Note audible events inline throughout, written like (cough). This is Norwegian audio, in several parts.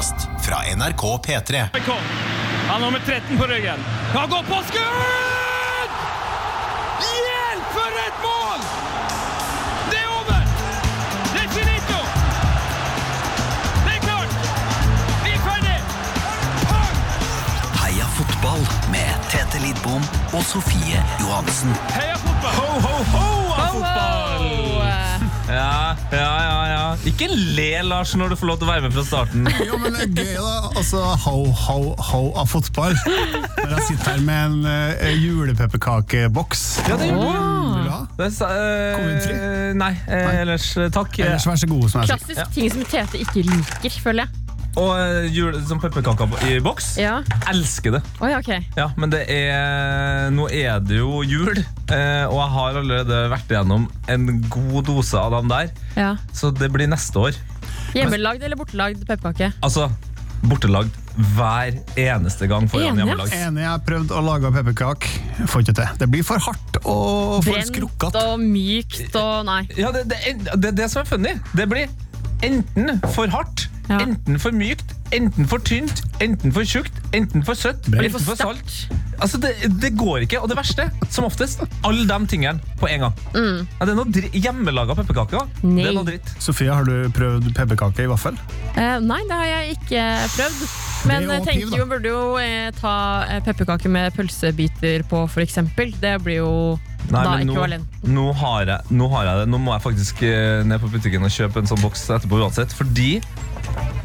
podkast fra NRK P3. Han har nummer 13 på ryggen. Han går på skudd! Hjelp, for et mål! Det er over! Det er finito! Det er klart! Vi er ferdig! Pang! Heia fotball med Tete Lidbom og Sofie Johansen. Heia fotball! Ho, ho, ho av fotball! Ja, ja, ja, ja. Ikke le, Lars, når du får lov til å være med fra starten. Jo, men det er gøy, da. Altså, ho, ho, ho av fotball. Når jeg sitter her med en uh, julepepperkakeboks. Ja, det er du ha? Det er eh, Nei, eh, ellers eh, takk. Ellers vær så god. Klassisk ting som Tete ikke liker, føler jeg. Og eh, jule, sånn pepperkaker i boks. Ja. Elsker det. Oi, okay. Ja, men det er Nå er det jo jul, eh, og jeg har allerede vært igjennom en god dose av dem der. Ja. Så det blir neste år. Hjemmelagd eller bortelagd pepperkake? Altså bortelagd hver eneste gang foran Enig, hjemmelagd. Enig, jeg har prøvd å lage pepperkake. Får ikke til. Det blir for hardt og for Brent og mykt og Nei. Ja, det, det, det er det som er funny. Det blir enten for hardt, Ja. enten for mykt, enten for tynt, enten for tjukt, enten for søtt, enten for for salt. Altså, det, det går ikke. Og det verste, som oftest, alle de tingene på en gang. Ja, det er noe hjemmelaga pepperkaker. Det Mm. Er noe dritt. Sofie, har du prøvd pepperkake i vaffel? Eh, nei, det har jeg ikke prøvd. Men jeg tenker jo, burde jo eh, ta eh, pepperkake med pølsebiter på, eksempel. Det blir jo Nei, da men nå, nå, har jeg, nå har jeg det. Nå må jeg faktisk eh, ned på butikken og kjøpe en sånn boks etterpå uansett. Fordi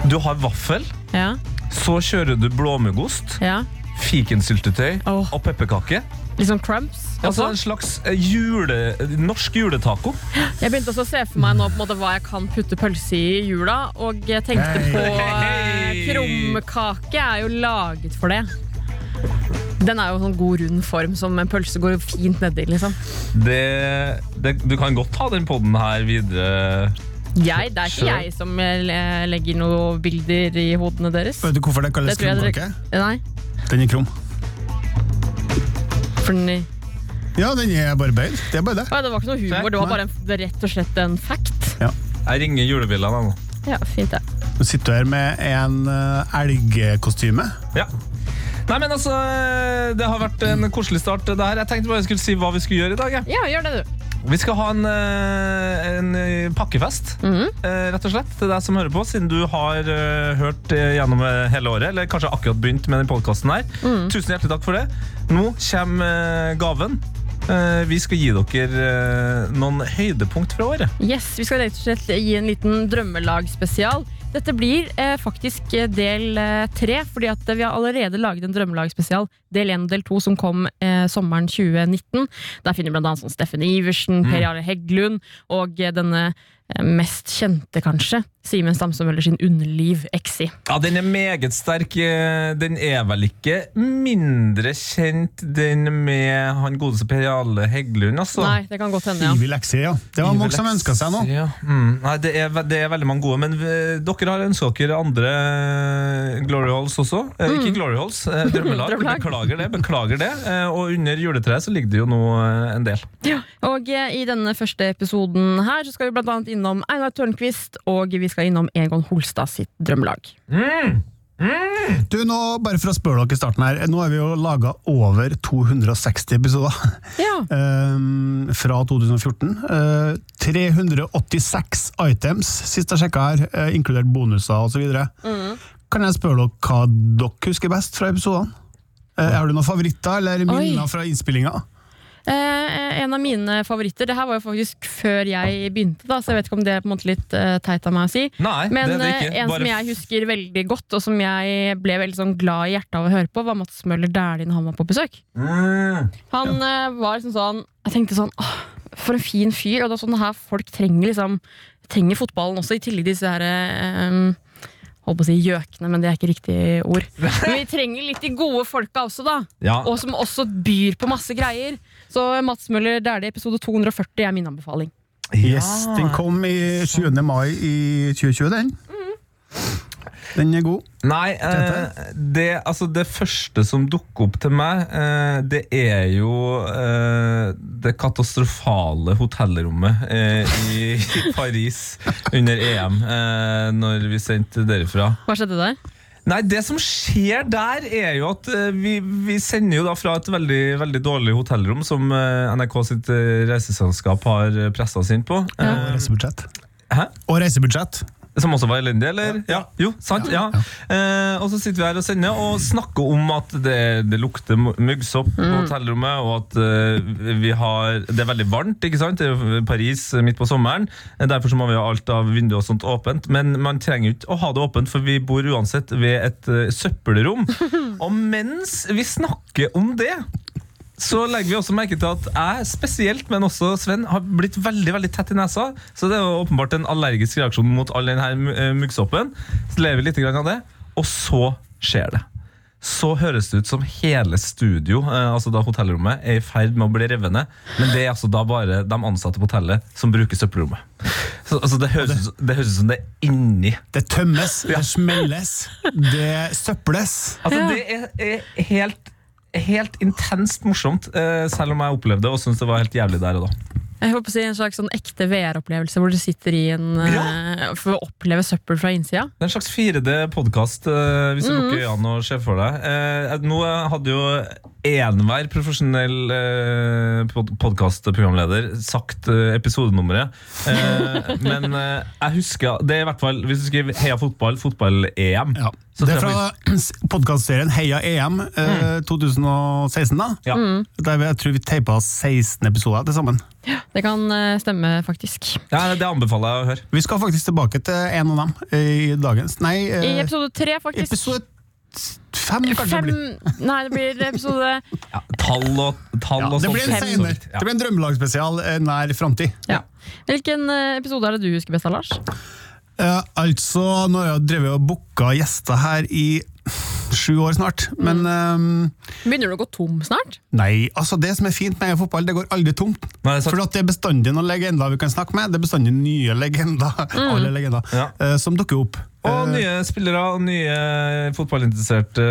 du har vaffel, Ja, så kjører du blåmuggost, ja. fikensyltetøy oh. og pepperkake. Litt sånn crumbs. Altså en slags eh, jule, norsk juletaco. Jeg begynte også å se for meg nå på en måte hva jeg kan putte pølse i jula, og jeg tenkte hey. på hey. Hei. Krumkake er jo laget for det. Den er jo sånn god rund form som en pølse går fint nedi. liksom Det, det, du kan godt ta den podden her videre. jeg, Det er ikke jeg som eh, legger noen bilder i hodene deres. Vet du hvorfor det kalles krumkake? Nei, Den er krum. for den, Ja, den er bare bøyd. Det er bare det. Å, det var ikke noe humor, det var bare en, det er rett og slett en fact. Jeg ringer julebilene nå. Ja, fint det. Nå sitter du her med en uh, elgkostyme. Ja. Nei, men altså, eh, Det har vært en koselig start. det her. Jeg tenkte bare jeg skulle si hva vi skulle gjøre i dag. Ja, gjør det, du. Vi skal ha en, eh, en eh, pakkefest, mm -hmm. rett og slett, til deg som hører på, siden du har eh, hørt eh, gjennom eh, hele året, eller kanskje akkurat begynt med den podkasten her. Mhm. Tusen hjertelig takk for det. Nå kommer eh, gaven. Eh, Vi skal gi dere eh, noen høydepunkt fra året. Yes, Vi skal rett og slett gi en liten drømmelagspesial. Dette blir eh, faktisk eh, del eh, tre, fordi at eh, vi har allerede laget en drømmelagspesial. Del én og del to som kom eh, sommeren 2019. Der finner vi annet sånn Steffen Iversen, Per Jarle Heggelund og eh, denne mest kjente, kanskje, Simen Stamsømøller sin Underliv, Exi. Ja, Den er meget sterk. Eh, Den er vel ikke mindre kjent, den med han godeste Per Jarle Heggelund, altså. Nei, det kan godt hende, ja. Ivy Exi, ja. Det var mange som ønska seg nå. Ja. Mm. Nei, det er, det er veldig mange gode, men eh, dere har ønska dere andre eh, Glory Halls også. Eh, Ikke Glory Halls, eh, drømmelag. (laughs) Drømmelag. beklager det. beklager det Eh, Og under juletreet så ligger det jo nå eh, en del. Ja, Og eh, i denne første episoden her så skal vi blant annet innom Einar Tørnquist, og vi skal innom Egon Holstad sitt drømmelag. Du, nå, bare for å spørre dere i starten her, nå har vi jo laga over 260 episoder (laughs) Ja. ehm, fra 2014. Uh, 386 items, sist jeg sjekka her, uh, inkludert bonuser osv. Mm. Kan jeg spørre dere hva dere husker best fra episodene? Uh, har du noen favoritter eller minner Oi. fra innspillinga? Eh, en av mine favoritter Det her var jo faktisk før jeg begynte, da, så jeg vet ikke om det er på en måte litt eh, teit av meg å si. Nei, Men det er det eh, ikke. en Bare som jeg husker veldig godt, og som jeg ble veldig sånn glad i hjertet av å høre på, var Mats Møller Dæhlie når han var på besøk. Mm. Han eh, var liksom sånn Jeg tenkte sånn åh, For en fin fyr. Og det er sånn her folk trenger liksom Trenger fotballen også, i tillegg til disse her eh, Holdt på å si gjøkene, men det er ikke riktig ord. (laughs) Men vi trenger litt de gode folka også, da. Ja. Og som også byr på masse greier. Så Mats Møller Dæhlie, episode 240 er min anbefaling. Yes, Den kom i 7. mai i 2020, den. Den er god. Nei, eh, det, altså det første som dukker opp til meg, eh, det er jo eh, det katastrofale hotellrommet eh, i, i (laughs) Paris under EM, eh, når vi sendte derifra. Hva skjedde der? Nei, det som skjer der er jo at eh, vi, vi sender jo da fra et veldig, veldig dårlig hotellrom som eh, NRK sitt eh, reiseselskap har pressa oss inn på. Og Eh, reisebudsjett. Hæ? Og reisebudsjett. Som også var elendig, eller? Ja. Jo, sant? Ja. Eh, og så sitter vi her og sender og snakker om at det, det lukter mu- muggsopp på hotellrommet, og at eh, vi har Det er veldig varmt, ikke sant? Det er jo Paris eh, midt på sommeren. Eh, Derfor så må vi ha alt av vinduer og sånt åpent. Men man trenger jo ikke å ha det åpent, for vi bor uansett ved et eh, søppelrom. (laughs) og mens vi snakker om det så legger vi også merke til at jeg spesielt, men også Sven, har blitt veldig veldig tett i nesa. Så det er jo åpenbart en allergisk reaksjon mot all denne eh, muggsoppen. Så lever vi litt av det, og så skjer det. Så høres det ut som hele studio, eh, altså da hotellrommet, er i ferd med å bli revet ned. Men det er altså da bare de ansatte på hotellet som bruker søppelrommet. Så, altså det, høres, det høres ut som det er inni. Det tømmes, det smelles, det søples. Altså Ja. Det er, er helt, helt intenst morsomt, eh, selv om jeg opplevde det og syntes det var helt jævlig der og da. Jeg håper å si En slags sånn ekte VR-opplevelse hvor du sitter i en eh, For å oppleve søppel fra innsida. Det er en slags 4D-podkast, hvis du lukker øynene og ser for deg. Eh, nå hadde jo enhver profesjonell eh, pod podkastprogramleder sagt eh, episodenummeret. Eh, (laughs) men eh, jeg husker Det er i hvert fall Hvis du skriver 'Heia fotball', fotball-EM Ja. Så Det er fra podkastserien Heia EM eh, 2016. da. Ja. Der vi- jeg tror vi teipa 16 episoder til sammen. Det kan eh, stemme, faktisk. ja, Det anbefaler jeg å høre. Vi skal faktisk tilbake til en av dem i dagens Nei, eh, I episode tre, faktisk. episode fem, kanskje. Fem blir. Nei, det blir episode (laughs) Ja, tall og, tall Ja, og det sånt. blir en Fem. senere. Ja. Det blir en drømmelagsspesial eh, nær framtid. ja. Hvilken eh, episode er det du husker best av, Lars? Eh, altså, nå har jeg drevet og booka gjester her i sju år snart, men Mm. eh, Begynner du å gå tom snart? Nei, altså det som er fint med fotball, det går aldri tomt. Nei, sant. For at det er bestandig noen legender vi kan snakke med. Det er bestandig nye legender, (laughs) alle legender, Ja. eh, som dukker opp. Og Eh, nye spillere og nye fotballinteresserte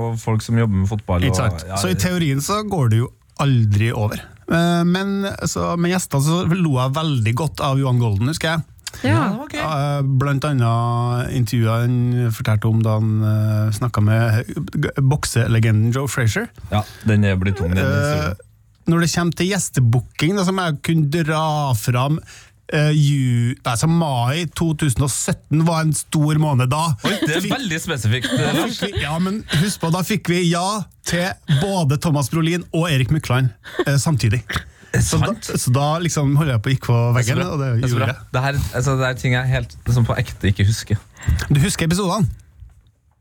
og folk som jobber med fotball. Ikke og- ja, Så i teorien så går det jo aldri over. Eh, Men så, med gjester så lo jeg veldig godt av Johan Golden, husker jeg. Ja, okay. Eh, Blant annet intervjuet han fortalte om da han uh, snakka med bokselegenden Joe Frazier. Ja, den er blitt tung, den Eh, når det kommer til gjestebooking, så må jeg kunne dra fram Uh, ju, altså Mai 2017 var en stor måned da. Oi, det er Fikk- veldig spesifikt. eh, fikk vi, ja, men husk på, da fikk vi ja til både Thomas Brolin og Erik Mykland uh, samtidig. Så da, så da liksom holdt jeg på å gikk på veggen, Det, og det Det gjorde jeg. Det, her, altså, det er ting jeg helt liksom, på ekte ikke husker. Du husker episodene?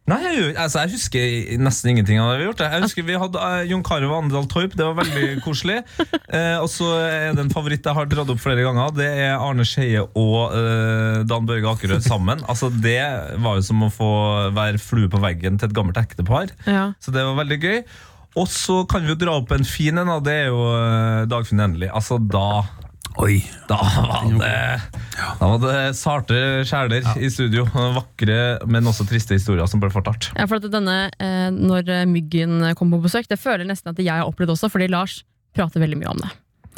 Nei, jeg, altså, jeg husker nesten ingenting av det vi har gjort. Jeg husker Vi hadde uh, Jon Carew og Andal Torp, det var veldig (laughs) koselig. Uh, og så er det en favoritt jeg har dratt opp flere ganger. Det er Arne Skeie og uh, Dan Børge Akerø sammen. (laughs) Altså Det var jo som å få være flue på veggen til et gammelt ektepar. Ja. Så det var veldig gøy. Og så kan vi jo dra opp en fin en, og det er jo eh, Dagfinn Endelig. Altså da Oi. da var det, da var det sarte sjeler i studio. Vakre, men også triste historier som ble fortalt. Ja, for at denne, eh, Når Myggen kom på besøk, det føler jeg nesten at jeg har opplevd også, fordi Lars prater veldig mye om det.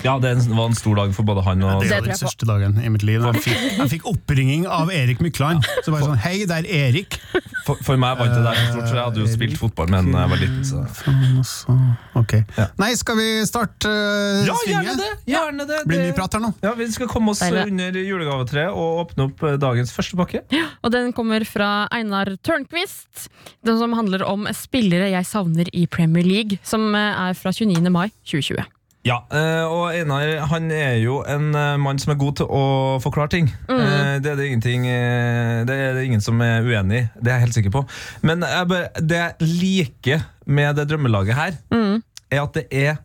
Ja, det var en stor dag for både han og Det er den største dagen i mitt liv. Jeg fikk, jeg fikk oppringing av Erik Mykland. Så bare sånn, hei, det er Erik. For, for meg var ikke det der så stort, så jeg hadde jo spilt fotball med da jeg var liten. Så. Altså. Ok. Ja. Nei, skal vi starte uh, Ja, gjerne det! Gjerne det. Blir mye prat her nå? ja, Vi skal komme oss Deilig. under julegavetreet og åpne opp eh, dagens første pakke. Og den kommer fra Einar Tørnquist, den som handler om spillere jeg savner i Premier League, som eh, er fra 29. mai 2020. Ja, eh, og Einar han er jo en eh, mann som er god til å forklare ting. Mm. Det er det ingenting eh, Det er det ingen som er uenig i, det er jeg helt sikker på. Men jeg bare, det jeg liker med det drømmelaget her, er at det er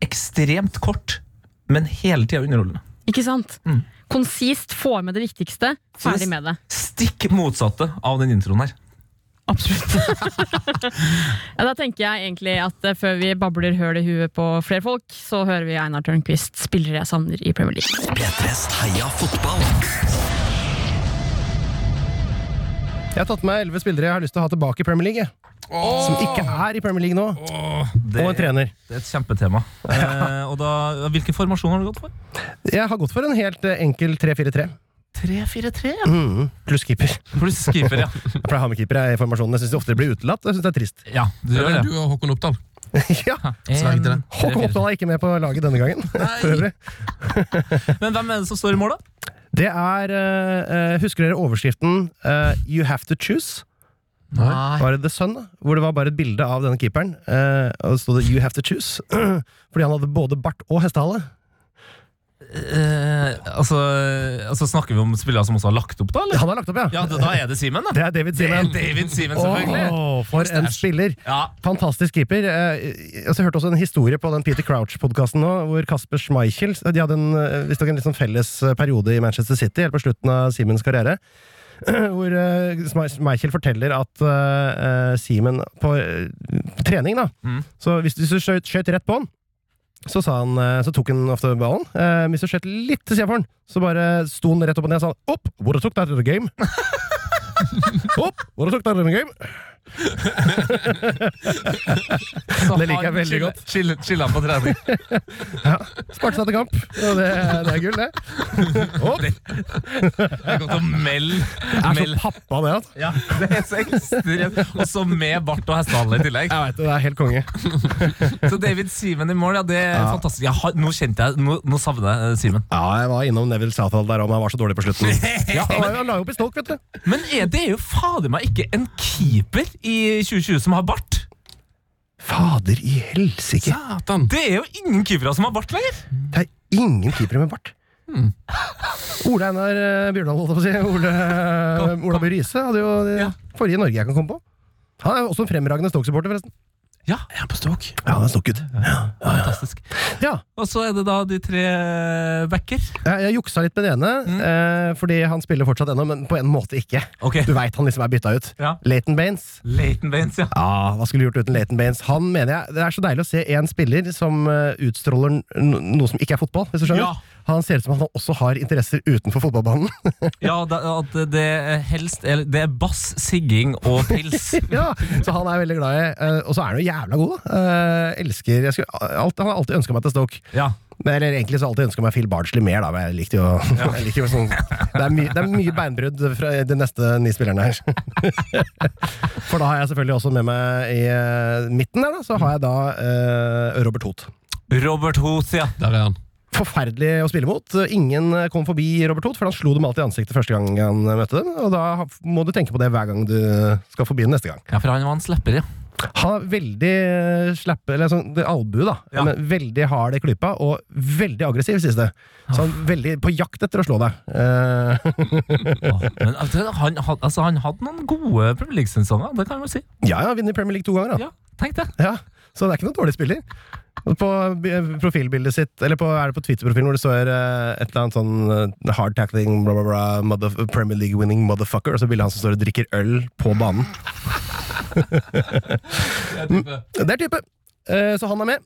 ekstremt kort, men hele tida underholdende. Ikke sant? Konsist, får med det viktigste, ferdig med det. Stikk motsatte av den introen her. Absolutt. (laughs) ja, da tenker jeg egentlig at eh, før vi babler høl i huet på flere folk, så hører vi Einar Tørnquist, spillere jeg savner i Premier League. P3s Heia fotball. Jeg har tatt med elleve spillere jeg har lyst til å ha tilbake i Premier League. jeg. Som ikke er i Premier League nå. Det, Og en trener. det er et kjempetema. Eh, og da, Hvilken formasjon har du gått for? Jeg har gått for en helt eh, enkel 3-4-3. 3-4-3. Mm, pluss keeper. Pluss keeper, ja. (laughs) (laughs) Jeg pleier å ha med keeper i formasjonen. Jeg syns de ofte blir utelatt. Jeg synes det er trist. ja du Det gjør det. du og Håkon Oppdal. (laughs) ja, En. Håkon Oppdal er ikke med på laget denne gangen. For øvrig. Men hvem er det som står i mål, da? Det er eh, eh, Husker dere overskriften uh, You have to choose? Nei. Var det The Sun? Hvor det var bare et bilde av denne keeperen. Uh, og det stod det You have to choose. (clears throat) Fordi han hadde både bart og hestehale. Eh, altså, altså Snakker vi om spillere som også har lagt opp, da? eller? Han har lagt opp, ja. Ja, da, da er det Simen, da. Det er David Det er David Simen, selvfølgelig. Åh, for en spiller! Ja, Fantastisk keeper. Eh, altså, jeg hørte også en historie på den Peter Crouch-podkasten nå, hvor Kasper Schmeichel De hadde en, visst en litt sånn felles eh, periode i Manchester City, helt på slutten av Simens karriere. (clears throat) Hvor uh, Michael forteller at uh, Simen på uh, trening, da Mm. Så hvis, hvis du skjøt, skjøt rett på han, så, han, eh, så tok han ofte ballen. Eh, hvis du skjøt litt til sida for han, så bare sto han rett opp og ned og sa Opp! What I took that in the game? (laughs) Opp! What I took that in the game? Så Det liker jeg veldig godt. Chiller, chill på trening. Sparte seg til kamp. Og det, det er gull, det. Opp! Det er godt å melde er så pappa, det. Altså. Ja, det er så ekstremt. Og så med bart og hestehale i tillegg. Jeg vet det, det er helt konge. (laughs) Så David Simen i mål, ja, det er fantastisk. Jeg har, nå kjente jeg, nå, nå savner jeg eh, Simen. Ja, jeg var innom Neville Southall der òg, men han var så dårlig på slutten. (laughs) Ja, han la jo opp i stolk, vet du. Men er det er jo fader meg ikke en keeper i 2020 som har bart. Fader i helsike! Satan! Det er jo ingen keepere som har bart lenger. Det er ingen keepere med bart. Ole Einar Bjørdal, holdt jeg på å si. Ole, eh, Ola By Riise hadde jo det Ja. forrige Norge jeg kan komme på. Han er også en fremragende Stoke-supporter, forresten. Ja, er han på Stoke? Ja, han er Stoke-gutt. Fantastisk. Ja, Og så er det da de tre backer. jeg, jeg juksa litt med det ene, eh, fordi han spiller fortsatt ennå, men på en måte ikke. Okay. Du veit han liksom er bytta ut. Ja. Leighton Baines. Leighton Baines, ja. Ja, hva skulle du gjort uten Leighton Baines? Han mener jeg, Det er så deilig å se en spiller som eh, utstråler noe som ikke er fotball. hvis du skjønner. Ja. Han ser ut som han også har interesser utenfor fotballbanen. (laughs) Ja, det, at det helst er, Det er bass, sigging og pils. (laughs) ja, Så han er veldig glad i eh, Og så er han jo jævla god, da. Eh, elsker jeg skulle, alt, Han har alltid ønska meg til Stoke. Ja. Men, eller egentlig så har jeg alltid ønska meg Phil Bardsley mer, da. Men jeg likte jo, (laughs) jeg likte jo sånn det, er mye, det er mye beinbrudd fra de neste ni spillerne her. For da har jeg selvfølgelig også med meg i eh, midten der, da, så har jeg da eh, Robert Hoth. Robert Hoth, ja. Der er han. Forferdelig å spille mot. Ingen kom forbi Robert Hoth, for han slo dem alltid i ansiktet første gang han møtte dem. Og da må du tenke på det hver gang du skal forbi den neste gang. ja. For han var en slapper, ja. Han er veldig slappe, eller sånn det albue, da. Ja. Men veldig hard i klypa, og veldig aggressiv, sies det. Så han er veldig på jakt etter å slå deg. Eh, (laughs) Men altså, han, altså, han hadde noen gode Premier League-sesonger, det kan man si. ja, ja, vinner Premier League to ganger, da. Ja, tenk det. Ja, så det er ikke noen dårlig spiller. På profilbildet sitt, eller på, er det på Twitter-profilen hvor det står eh, et eller annet sånn eh, hard tackling, bla, bla, bla, mother, Premier League winning motherfucker, og så bildet han som står og drikker øl på banen. (laughs) Det er type. Eh, Så han er med.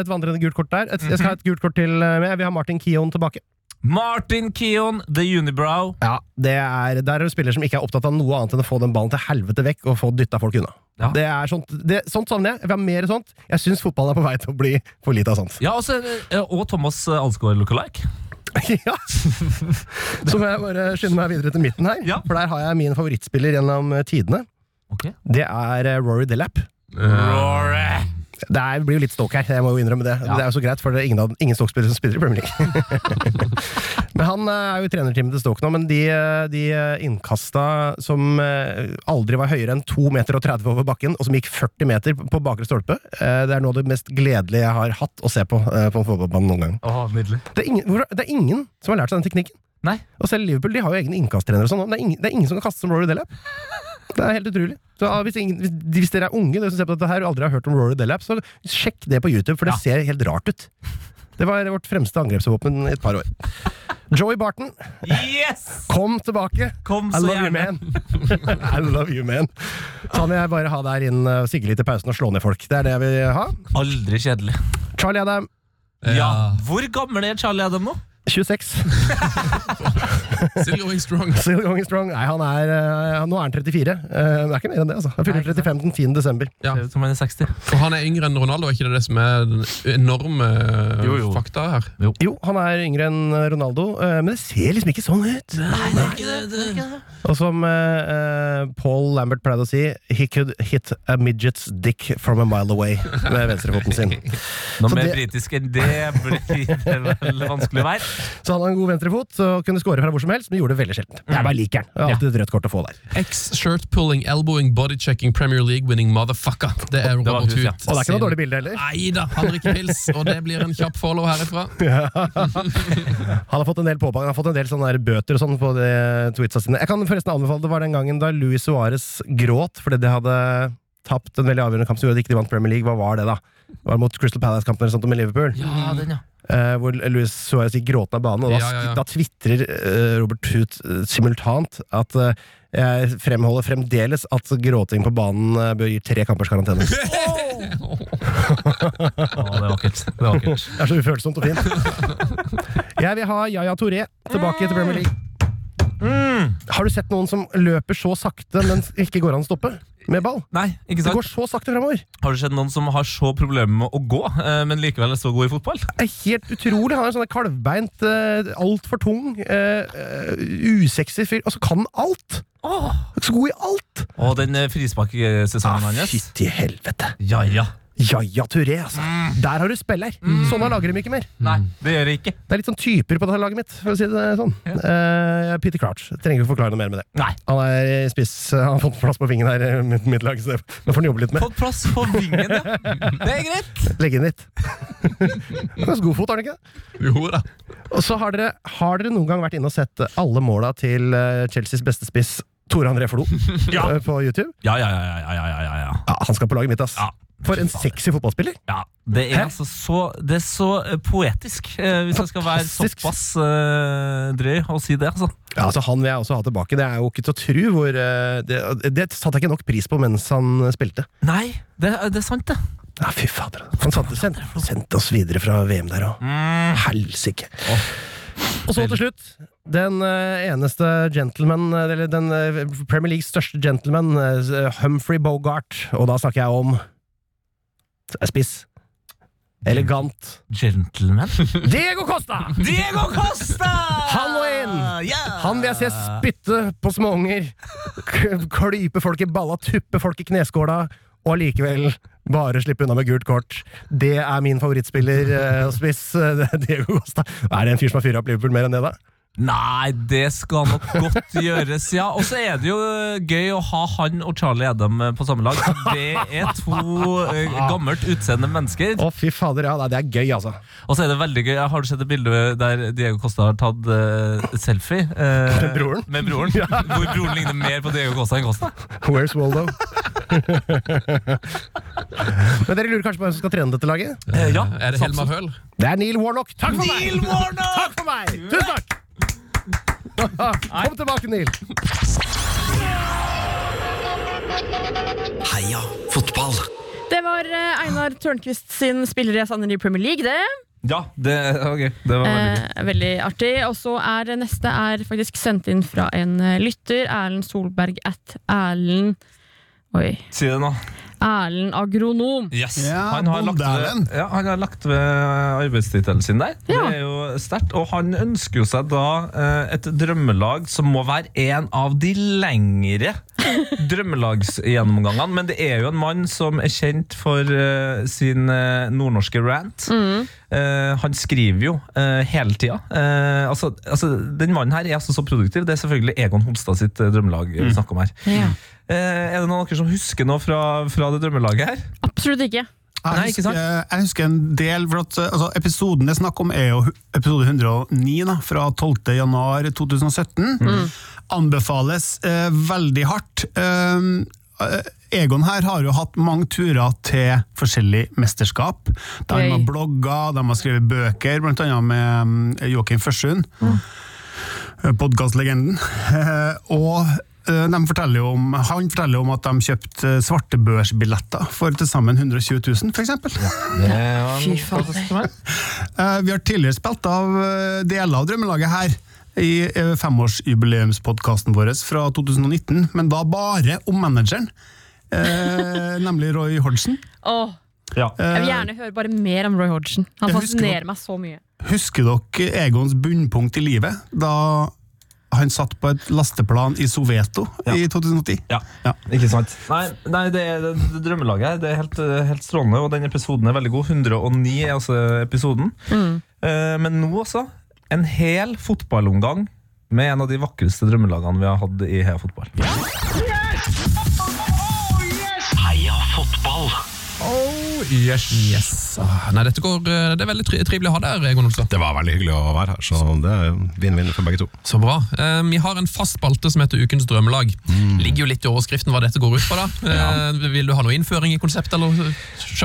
Et vandrende gult kort der. Et, jeg skal ha et gult kort til med. Vi har Martin Kion tilbake. Martin Keon, The Unibrow. Ja, det er, Der er det spillere som ikke er opptatt av noe annet enn å få den ballen til helvete vekk og få dytta folk unna. Ja. Det er sånt, det, sånt savner jeg. Jeg vil ha mer sånt. Jeg syns fotballen er på vei til å bli for lite av sånt. Ja, også, eh, og Thomas Alsgaard lookalike. (laughs) ja. Så må jeg bare skynde meg videre til midten her. Ja. For der har jeg min favorittspiller gjennom eh, tidene. Okay. Det er eh, Rory Delap. Rory! Det er, blir jo litt Stoke her, jeg må jo innrømme det. Ja. Det er jo så greit, for det er ingen, ingen Stoke-spillere som spiller i Premier League. (laughs) men Han eh, er jo i trenerteamet til Stoke nå, men de, eh, de eh, innkasta som aldri var høyere enn 2,30 meter og 30 over bakken, og som gikk 40 meter på bakre stolpe, det er noe av det mest gledelige jeg har hatt å se på på en fotballbane noen gang. Åh, nydelig. Det er, ingen, det er ingen som har lært seg den teknikken. Nei. Og selv Liverpool de har jo egne innkasttrenere. og sånn, Det, ingen- det er ingen som kan kaste som Rory Delap. Det er helt utrolig. Så ah, hvis, ingen, hvis, hvis dere er unge dere som ser på dette her, og aldri har hørt om Rory Delap, så sjekk det på YouTube, for det Ja. ser helt rart ut. Det var vårt fremste angrepsvåpen i et par år. Joey Barton, Yes! kom tilbake! Kom I love love you, man. (laughs) I love you, man. Kan jeg bare ha der inn og sigge litt i pausen og slå ned folk. Det er det jeg vil ha. Aldri kjedelig. Charlie Adam, Ja. Hvor gammel er Charlie Adam nå? 26. Still going strong. (laughs) Still going strong. Nei, han er, eh, nå er han 34. Eh, det er ikke mer enn det, altså. Han fyller 35 den 10. desember. Ja. Ser ut som han er 60. Og han er yngre enn Ronaldo, er ikke det det som er den enorme eh, Jo, jo. fakta her? Jo, han er yngre enn Ronaldo, eh, men det ser liksom ikke sånn ut. Og som eh, eh, Paul Lambert pleide å si, he could hit a midget's dick from a mile away med venstrefoten sin. Noe Så mer det- britisk enn det blir (laughs) det vel vanskelig å være. Så han har en god venstrefot, og kunne skåre fra hvor som helst, men gjorde det veldig sjelden. Jeg bare liker han. Det er alltid et rødt kort å få der. Ex-shirt-pulling, elbowing, bodychecking, Premier League-winning motherfucker. Det er Robert Hoot. ja. Og det er ikke noe dårlig bilde heller. Nei da, han drikker pils, og det blir en kjapp follow herifra. (laughs) Han har fått en del påbang, han har fått en del sånne bøter og sånn på de tweetsa sine. Jeg kan forresten anbefale det var den gangen da Luis Suárez gråt fordi de hadde tapt en veldig avgjørende kamp som gjorde at de ikke vant Premier League. Hva var det, da? Det var mot Crystal Palace-kampen eller sånt med Liverpool. Ja, den, ja. eh, hvor Louis Suárez gikk gråtende av banen, og da, Ja, ja, ja. da tvitrer uh, Robert Huth uh, simultant at eh, jeg fremholder fremdeles at gråting på banen eh, bør gi tre kampers karantene. (laughs) Å, det er vakkert. Det er vakkert. Det er så ufølsomt og fint. Jeg vil ha Yaya Touré tilbake til Premier League. Har du sett noen som løper så sakte, men ikke går an å stoppe med ball? Nei, ikke Det går så sakte framover. Har du sett noen som har så problemer med å gå, eh, men likevel er så god i fotball? Helt utrolig. Han er sånn kalvbeint, uh, altfor tung, uh, usexy fyr. Altså, kan alt! Så god i alt! Og den eh, frisparksesongen Ah, hans? Fytti helvete. Ja, ja. Yaya Touré, altså. Der har du spiller. Sånne lager de ikke mer. Nei, det gjør de ikke. Det er litt sånn typer på dette laget mitt, for å si det sånn. Eh, Peter Crouch. Trenger ikke forklare noe mer med det. Nei. Han er i spiss, han har fått plass på vingen her, eh, mitt, mitt lag, så det nå får han jobbe litt med. Fått plass på vingen, ja. Det er greit. Legge inn litt. Ganske god fot, har han ikke? Jo da. Og så har dere, har dere noen gang vært inne og sett alle måla til eh, Chelseas beste spiss, Tore André Flo, Ja. eh, på YouTube? Ja, ja, ja, ja, ja, ja, ja, ja. Ja, han skal på laget mitt, ass. Ja. For en sexy fotballspiller. Ja, det er altså så Det er så eh, poetisk, eh, hvis jeg skal være såpass eh, drøy å si det, altså. Ja, altså Han vil jeg også ha tilbake. Det er jo ikke til å tro hvor eh, Det, det satte jeg ikke nok pris på mens han spilte. Nei, det, det er sant, det. Ja, fy fader. Han sendte, sendte, sendte oss videre fra VM der òg. Helsike. Og så til slutt, den eh, eneste gentleman, eller den eh, Premier Leagues største gentleman, Humphrey Bogart. Og da snakker jeg om spiss. Elegant. Gentleman. (laughs) Diego Costa! Diego Costa! Han må inn! Yeah! Han vil jeg se spytte på småunger, klype folk i balla, tuppe folk i kneskåla, og allikevel bare slippe unna med gult kort. Det er min favorittspiller eh, og spiss, eh, (laughs) Diego Costa. Er det en fyr som har fyra opp Liverpool mer enn det, da? Nei, det skal nok godt gjøres, ja. Og så er det jo gøy å ha han og Charlie Adam eh, på samme lag. Det er to eh, gammelt utseende mennesker. Å, fy fader, ja. Det er gøy, altså. Og så er det veldig gøy. Har du sett et bilde der Diego Costa har tatt uh, selfie? Uh, Med broren? Med broren. Hvor broren ligner mer på Diego Costa enn Costa. Where's Waldo? (laughs) Men dere lurer kanskje på hvem som skal trene dette laget? Eh, ja, Er det Helma Høl? Det er Neil Warnock. Takk for Neil meg! Warnock! Takk for meg! Tusen takk! (laughs) Kom tilbake, Neil. Heia fotball! Det var eh, Einar Tørnquist sin spiller jeg savner i Premier League, det. Ja, det, okay. det var veldig. Eh, veldig artig. Og så er neste er faktisk sendt inn fra en eh, lytter. Erlend Solberg at Erlend Oi. Si det nå. Erlend Agronom. Yes. Ja, han, har lagt ved, ja, han har lagt ved arbeidstittelen sin der. Ja. Det er jo sterkt. Og han ønsker jo seg da eh, et drømmelag som må være en av de lengre (laughs) drømmelagsgjennomgangene. Men det er jo en mann som er kjent for eh, sin eh, nordnorske rant. Eh, han skriver jo uh, hele tida. Eh, altså, altså, den mannen her er altså så produktiv. Det er selvfølgelig Egon Holstad sitt drømmelag vi snakker om her. Ja. Eh, er det noen av dere som husker noe fra, fra det drømmelaget her? Absolutt ikke. Jeg, Nei, ikke husker, sant? jeg husker en del, for at altså, Episoden det er snakk om er jo episode 109 da, fra 12. januar 2017. Anbefales eh, veldig hardt. Eh, eh, Egon her har jo hatt mange turer til forskjellig mesterskap. Der de har blogga, de har skrevet bøker, blant annet med mm, Joakim Førsund. Podkastlegenden. (laughs) Eh, og eh, de forteller om, han forteller om at de kjøpte eh, svartebørsbilletter for til sammen 120 000, f.eks. Ja, var Fy fader. (laughs) Eh, Vi har tidligere spilt av eh, deler av Drømmelaget her i eh, femårsjubileumspodkasten vår fra 2019, men da bare om manageren, eh, (laughs) nemlig Roy Hodgson. Åh, Ja. jeg vil Eh, gjerne høre bare mer om Roy Hodgson. Han fascinerer meg så mye. Husker dere Egons bunnpunkt i livet, da han satt på et lasteplan i Soveto i 2010? Ja. Ja. Ikke sant? Nei, nei det, det, det drømmelaget her det er helt, helt strålende, og den episoden er veldig god. 109 er altså episoden. Eh, men nå også, en hel fotballomgang med en av de vakreste drømmelagene vi har hatt i Heia Fotball. Heia fotball! Oh, yes. Ah, Nei, dette går, eh, det er veldig tri trivelig å ha deg her, Egon Olsen. Det var veldig hyggelig å være her, så det er vinn-vinn for begge to. Så bra. Eh, vi har en fast spalte som heter Ukens drømmelag. Mm. Ligger jo litt i overskriften hva dette går ut på. da. Eh, vil du ha noe innføring i konseptet? eller?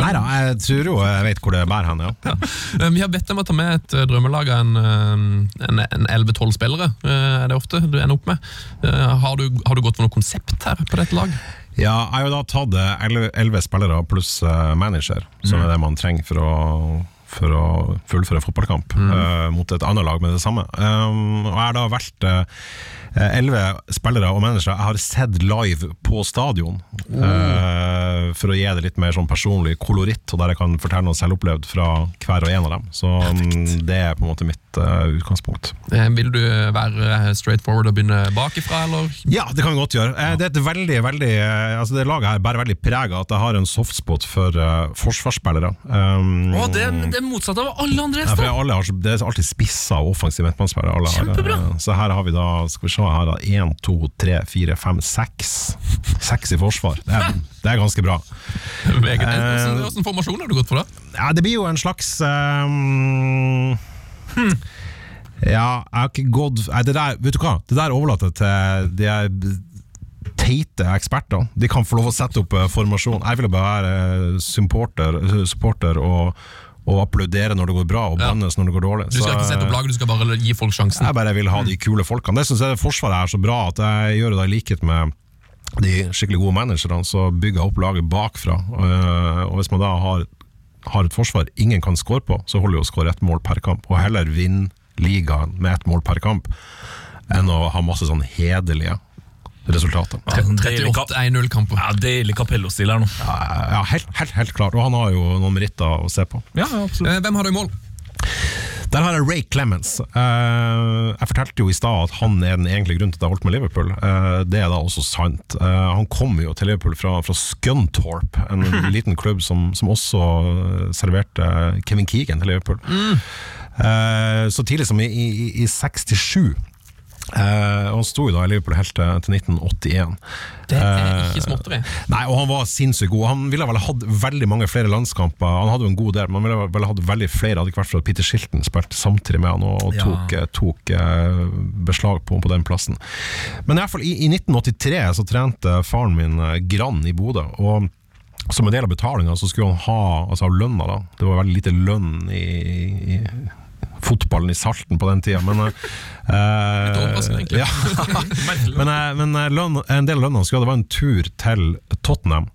Nei da, jeg tror jo jeg vet hvor det bærer hen, ja. Eh, Vi har bedt dem å ta med et eh, drømmelag av en, eh, en, en 11-12 spillere. eh, Er det ofte du ender opp med? Eh, Har du, har du gått for noe konsept her på dette lag? Ja, jeg har jo da tatt eh, elleve spillere pluss eh, manager, som er det man trenger for å, for å fullføre en fotballkamp uh, mot et annet lag med det samme. Um, og jeg har da valgt elleve uh, spillere og managere jeg har sett live på stadion, eh, for å gi det litt mer sånn personlig koloritt, og der jeg kan fortelle noe selvopplevd fra hver og en av dem. Så um, det er på en måte mitt eh, utgangspunkt. Eh, Vil du være straight forward og begynne bakifra, eller? Ja, det kan vi godt gjøre. Eh, Det er et veldig, veldig eh, altså det laget her bærer veldig preg av at jeg har en softspot for eh, forsvarsspillere. Um, oh, det, er- det er motsatt av alle andre ja, for alle har, det er alltid spissa og offensiv midtbanespiller. har, eh, Så her har vi da skal vi se, her har én, to, tre, fire, fem, seks. Seks i forsvar. Det er, det er ganske bra. Meget. Hvordan formasjon har du gått for, da? Ja, det blir jo en slags um, Ja, jeg har ikke gått det der, Vet du hva, det der overlater til de er teite eksperter. De kan få lov å sette opp eh, formasjon. Jeg vil bare være eh, supporter, supporter og, og applaudere når det går bra, og Ja. når det går dårlig. Du skal ikke sette opp laget, du skal bare gi folk sjansen. jeg bare vil ha de kule folkene. Det syns jeg Forsvaret er så bra at jeg gjør det i likhet med de skikkelig gode managerne, så bygger jeg opp laget bakfra. Øh, Og hvis man da har, har et forsvar ingen kan score på, så holder det å score ett mål per kamp. Og heller vinne ligaen med ett mål per kamp enn å ha masse sånn hederlige resultater. Ja, sånn deilig, kap 38-0-kamper. ja, deilig Capello-stil her nå. Ja, helt, helt, helt klart. Og han har jo noen meritter å se på. Ja, absolutt. Eh, Hvem har du i mål? Der har jeg Ray Clemens. Eh, jeg fortalte jo i stad at han er den egentlige grunnen til at jeg holdt med Liverpool. Eh, det er da også sant. Eh, han kom jo til Liverpool fra, fra Scunthorp, en (laughs) liten klubb som, som også serverte Kevin Keegan til Liverpool. Mm. så tidlig som i, i, i 67. Eh, og han sto jo da i Liverpool helt til, til 1981. Det er Eh, ikke småtteri. Nei, og han var sinnssykt god. Han ville vel ha hatt veldig mange flere landskamper. Han hadde jo en god del, men han ville vel ha hatt veldig flere hadde ikke vært for at Peter Shilton spilte samtidig med han og, og Ja. tok, eh, tok uh, beslag på, på den plassen. Men i, hvert fall, i, i 1983 så trente faren min Grann i Bodø. og som en del av betalinga så skulle han ha altså lønna. da Det var veldig lite lønn i, i fotballen i Salten på den tida, men uh, Litt overraskende, egentlig. Ja. (laughs) Men, eh, men eh, lønn, en del av lønna skulle ha, det var en tur til Tottenham.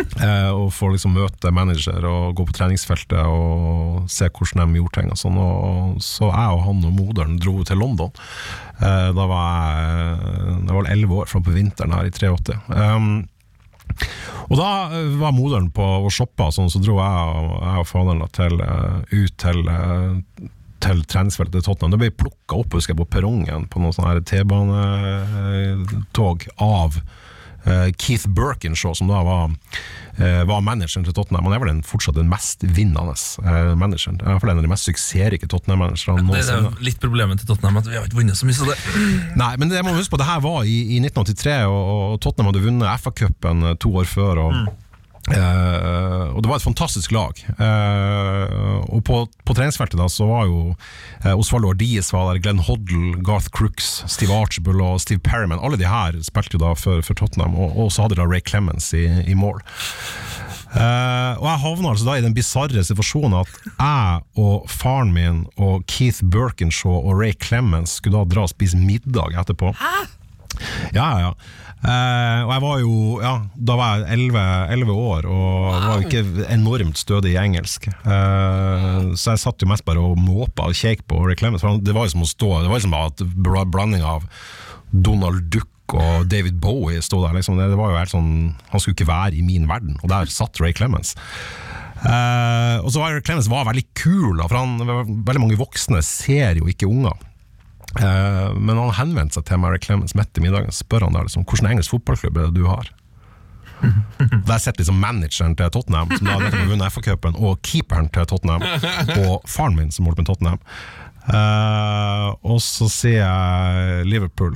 Uh, og få liksom møte manager og gå på treningsfeltet og se hvordan de gjorde ting. Og sånn og Så jeg og han og moderen dro til London. Uh, da var jeg jeg var elleve år, fram på vinteren her i 83. Um, og da var moderen på og shoppa, sånn, så dro jeg og, jeg og faderen da til, ut til, til transfer til Tottenham. Det ble plukka opp husker jeg, på perrongen på noen sånne T-banetog av eh, Keith Birkinshaw, som da var, eh, var manageren til Tottenham. Han er vel den, fortsatt den mest vinnende eh, manageren. I hvert fall en av de mest suksessrike Tottenham-managerne Det er jo litt problemet til Tottenham, at vi har ikke vunnet så mye. Så det. Nei, men det må huske på, det her var i, i 1983, og, og Tottenham hadde vunnet FA-cupen to år før. Og, eh, og det var et fantastisk lag. Uh, og på, på treningsfeltet da så var jo uh, Osvaldo Ardies var der, Glenn Hoddle, Garth Crooks, Steve Archibald og Steve Perriman. Alle de her spilte jo da for, for Tottenham, og, og så hadde de da Ray Clemens i, i mål. Uh, og jeg havna altså da i den bisarre situasjonen at jeg og faren min og Keith Birkinshaw og Ray Clemens skulle da dra og spise middag etterpå. Ja, ja, ja. Eh, og jeg var jo ja, Da var jeg 11, 11 år og var jo ikke enormt stødig i engelsk. Eh, så jeg satt jo mest bare og måpa og kjekk på Ray Clemens. Det var jo som å stå Det var jo som at bla- blanding av Donald Duck og David Bowie sto der. Liksom. Det, var jo helt sånn Han skulle ikke være i min verden, og der satt Ray Clemens. Uh, og så var Ray Clemens var veldig kul, for han, veldig mange voksne ser jo ikke unger. Eh, men han henvendte seg til Mary Clemens midt i middagen spør han der liksom, hvordan engelsk fotballklubb er det du har. (laughs) Der sitter liksom manageren til Tottenham, som da har vunnet FA-cupen, og keeperen til Tottenham, og faren min som holder på med Tottenham. Uh, og så sier jeg Liverpool.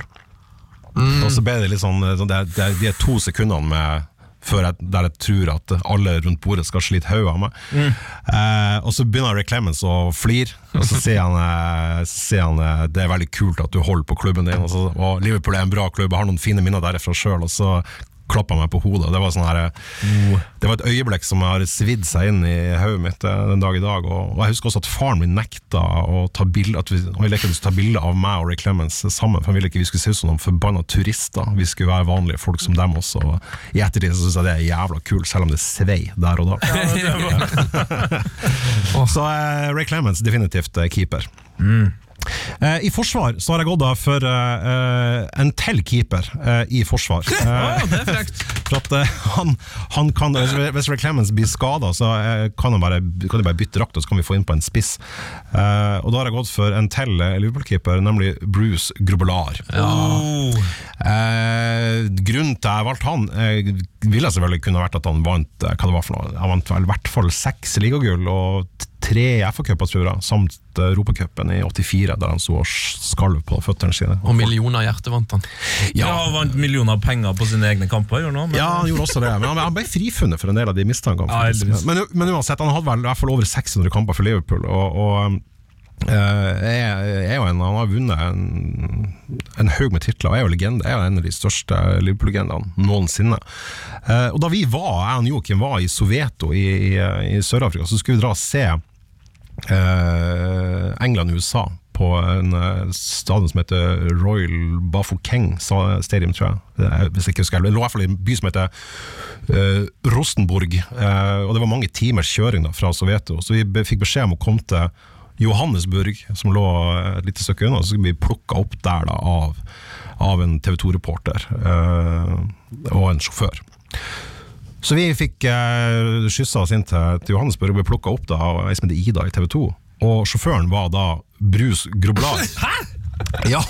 Og så ble det litt sånn sånn det, er- det, er- De to sekundene med før jeg, der jeg tror at alle rundt bordet skal slite hodet av meg. Eh, og så begynner Ray Clemens å flire, og så sier han, eh, sier han eh, det er veldig kult at du holder på klubben din. Og, så, og Liverpool er en bra klubb, jeg har noen fine minner derfra sjøl. Og så klappa meg på hodet. Det var, sånn her, det var et øyeblikk som har svidd seg inn i hodet mitt eh, den dag i dag. Og, og jeg husker også at faren min nekta å ta bilde At vi, vi skulle ta bilde av meg og Ray Clemens sammen, for han ville ikke vi skulle se ut som noen forbanna turister. Vi skulle være vanlige folk som dem også. Og I ettertid så syns jeg det er jævla kult, selv om det svei der og da. (laughs) så eh, Ray Clemens definitivt eh, keeper. Eh, I forsvar så har jeg gått da for eh, en til keeper uh, i forsvar. (laughs) Eh, for at han, han kan, hvis, Ray Clemens blir skada, så kan, han bare, kan de bare bytte drakt, og så kan vi få inn på en spiss. Og da har jeg gått for en til Liverpool-keeper, nemlig Bruce Grobelar. Eh, grunnen til at jeg valgte han, ville selvfølgelig kunne vært at han vant hva det var for noe. Han vant vel i hvert fall seks ligagull og tre FA-cuper, tror jeg, samt uh, Europacupen i 84, der han sto og skalv på føttene sine. Og millioner av hjerte vant han. Ja, han vant millioner av penger på sine egne kamper, gjorde han men- Ja, han gjorde også det, men han, ble frifunnet for en del av de mistankene. Ja, men, men uansett, han hadde vel i hvert fall over 600 kamper for Liverpool, og, og Uh, er, er jo en, han har vunnet en, en haug med titler, og er jo legende. Er jo en av de største Liverpool-legendene noensinne. Uh, og da vi var, jeg og Joakim var i Soveto i, i, i Sør-Afrika, så skulle vi dra og se eh, England-USA på en eh, stadion som heter Royal Bafokeng Stadium, tror jeg. Hvis jeg ikke husker. Det lå i hvert fall i en by som heter eh, Rosenborg, eh, og det var mange timers kjøring da, fra Soveto. Så vi fikk beskjed om å komme til Johannesburg, som lå et lite stykke unna, så skulle vi plukka opp der da, av, av en TV 2-reporter uh, og en sjåfør. Så vi fikk eh, skyssa oss inn til, til Johannesburg og ble plukka opp da, av ei som heter Ida i TV 2. Og sjåføren var da Brus Groblar. (laughs) Ja!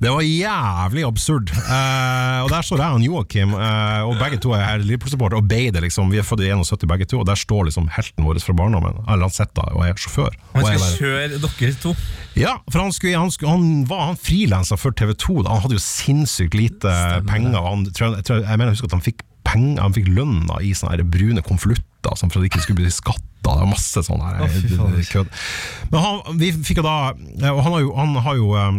Det var jævlig absurd. Eh, og Der står jeg og Joakim, eh, og begge to er Liverpool-supportere, og beider. liksom. Vi er født i 71 begge to, og der står liksom helten vår fra barndommen, da og er sjåfør. Han skal kjøre dere to. ja, for han, skulle, han, skulle, han var han frilanser for TV 2. Da. Han hadde jo sinnssykt lite penger. og Han, tror, jeg, jeg mener jeg husker at han fikk penger Han fikk lønna i sånne brune konvolutter for at det ikke skulle bli skatta. Det var masse sånn her kødd. Men han, vi fikk jo da Og han har jo, han har jo eh,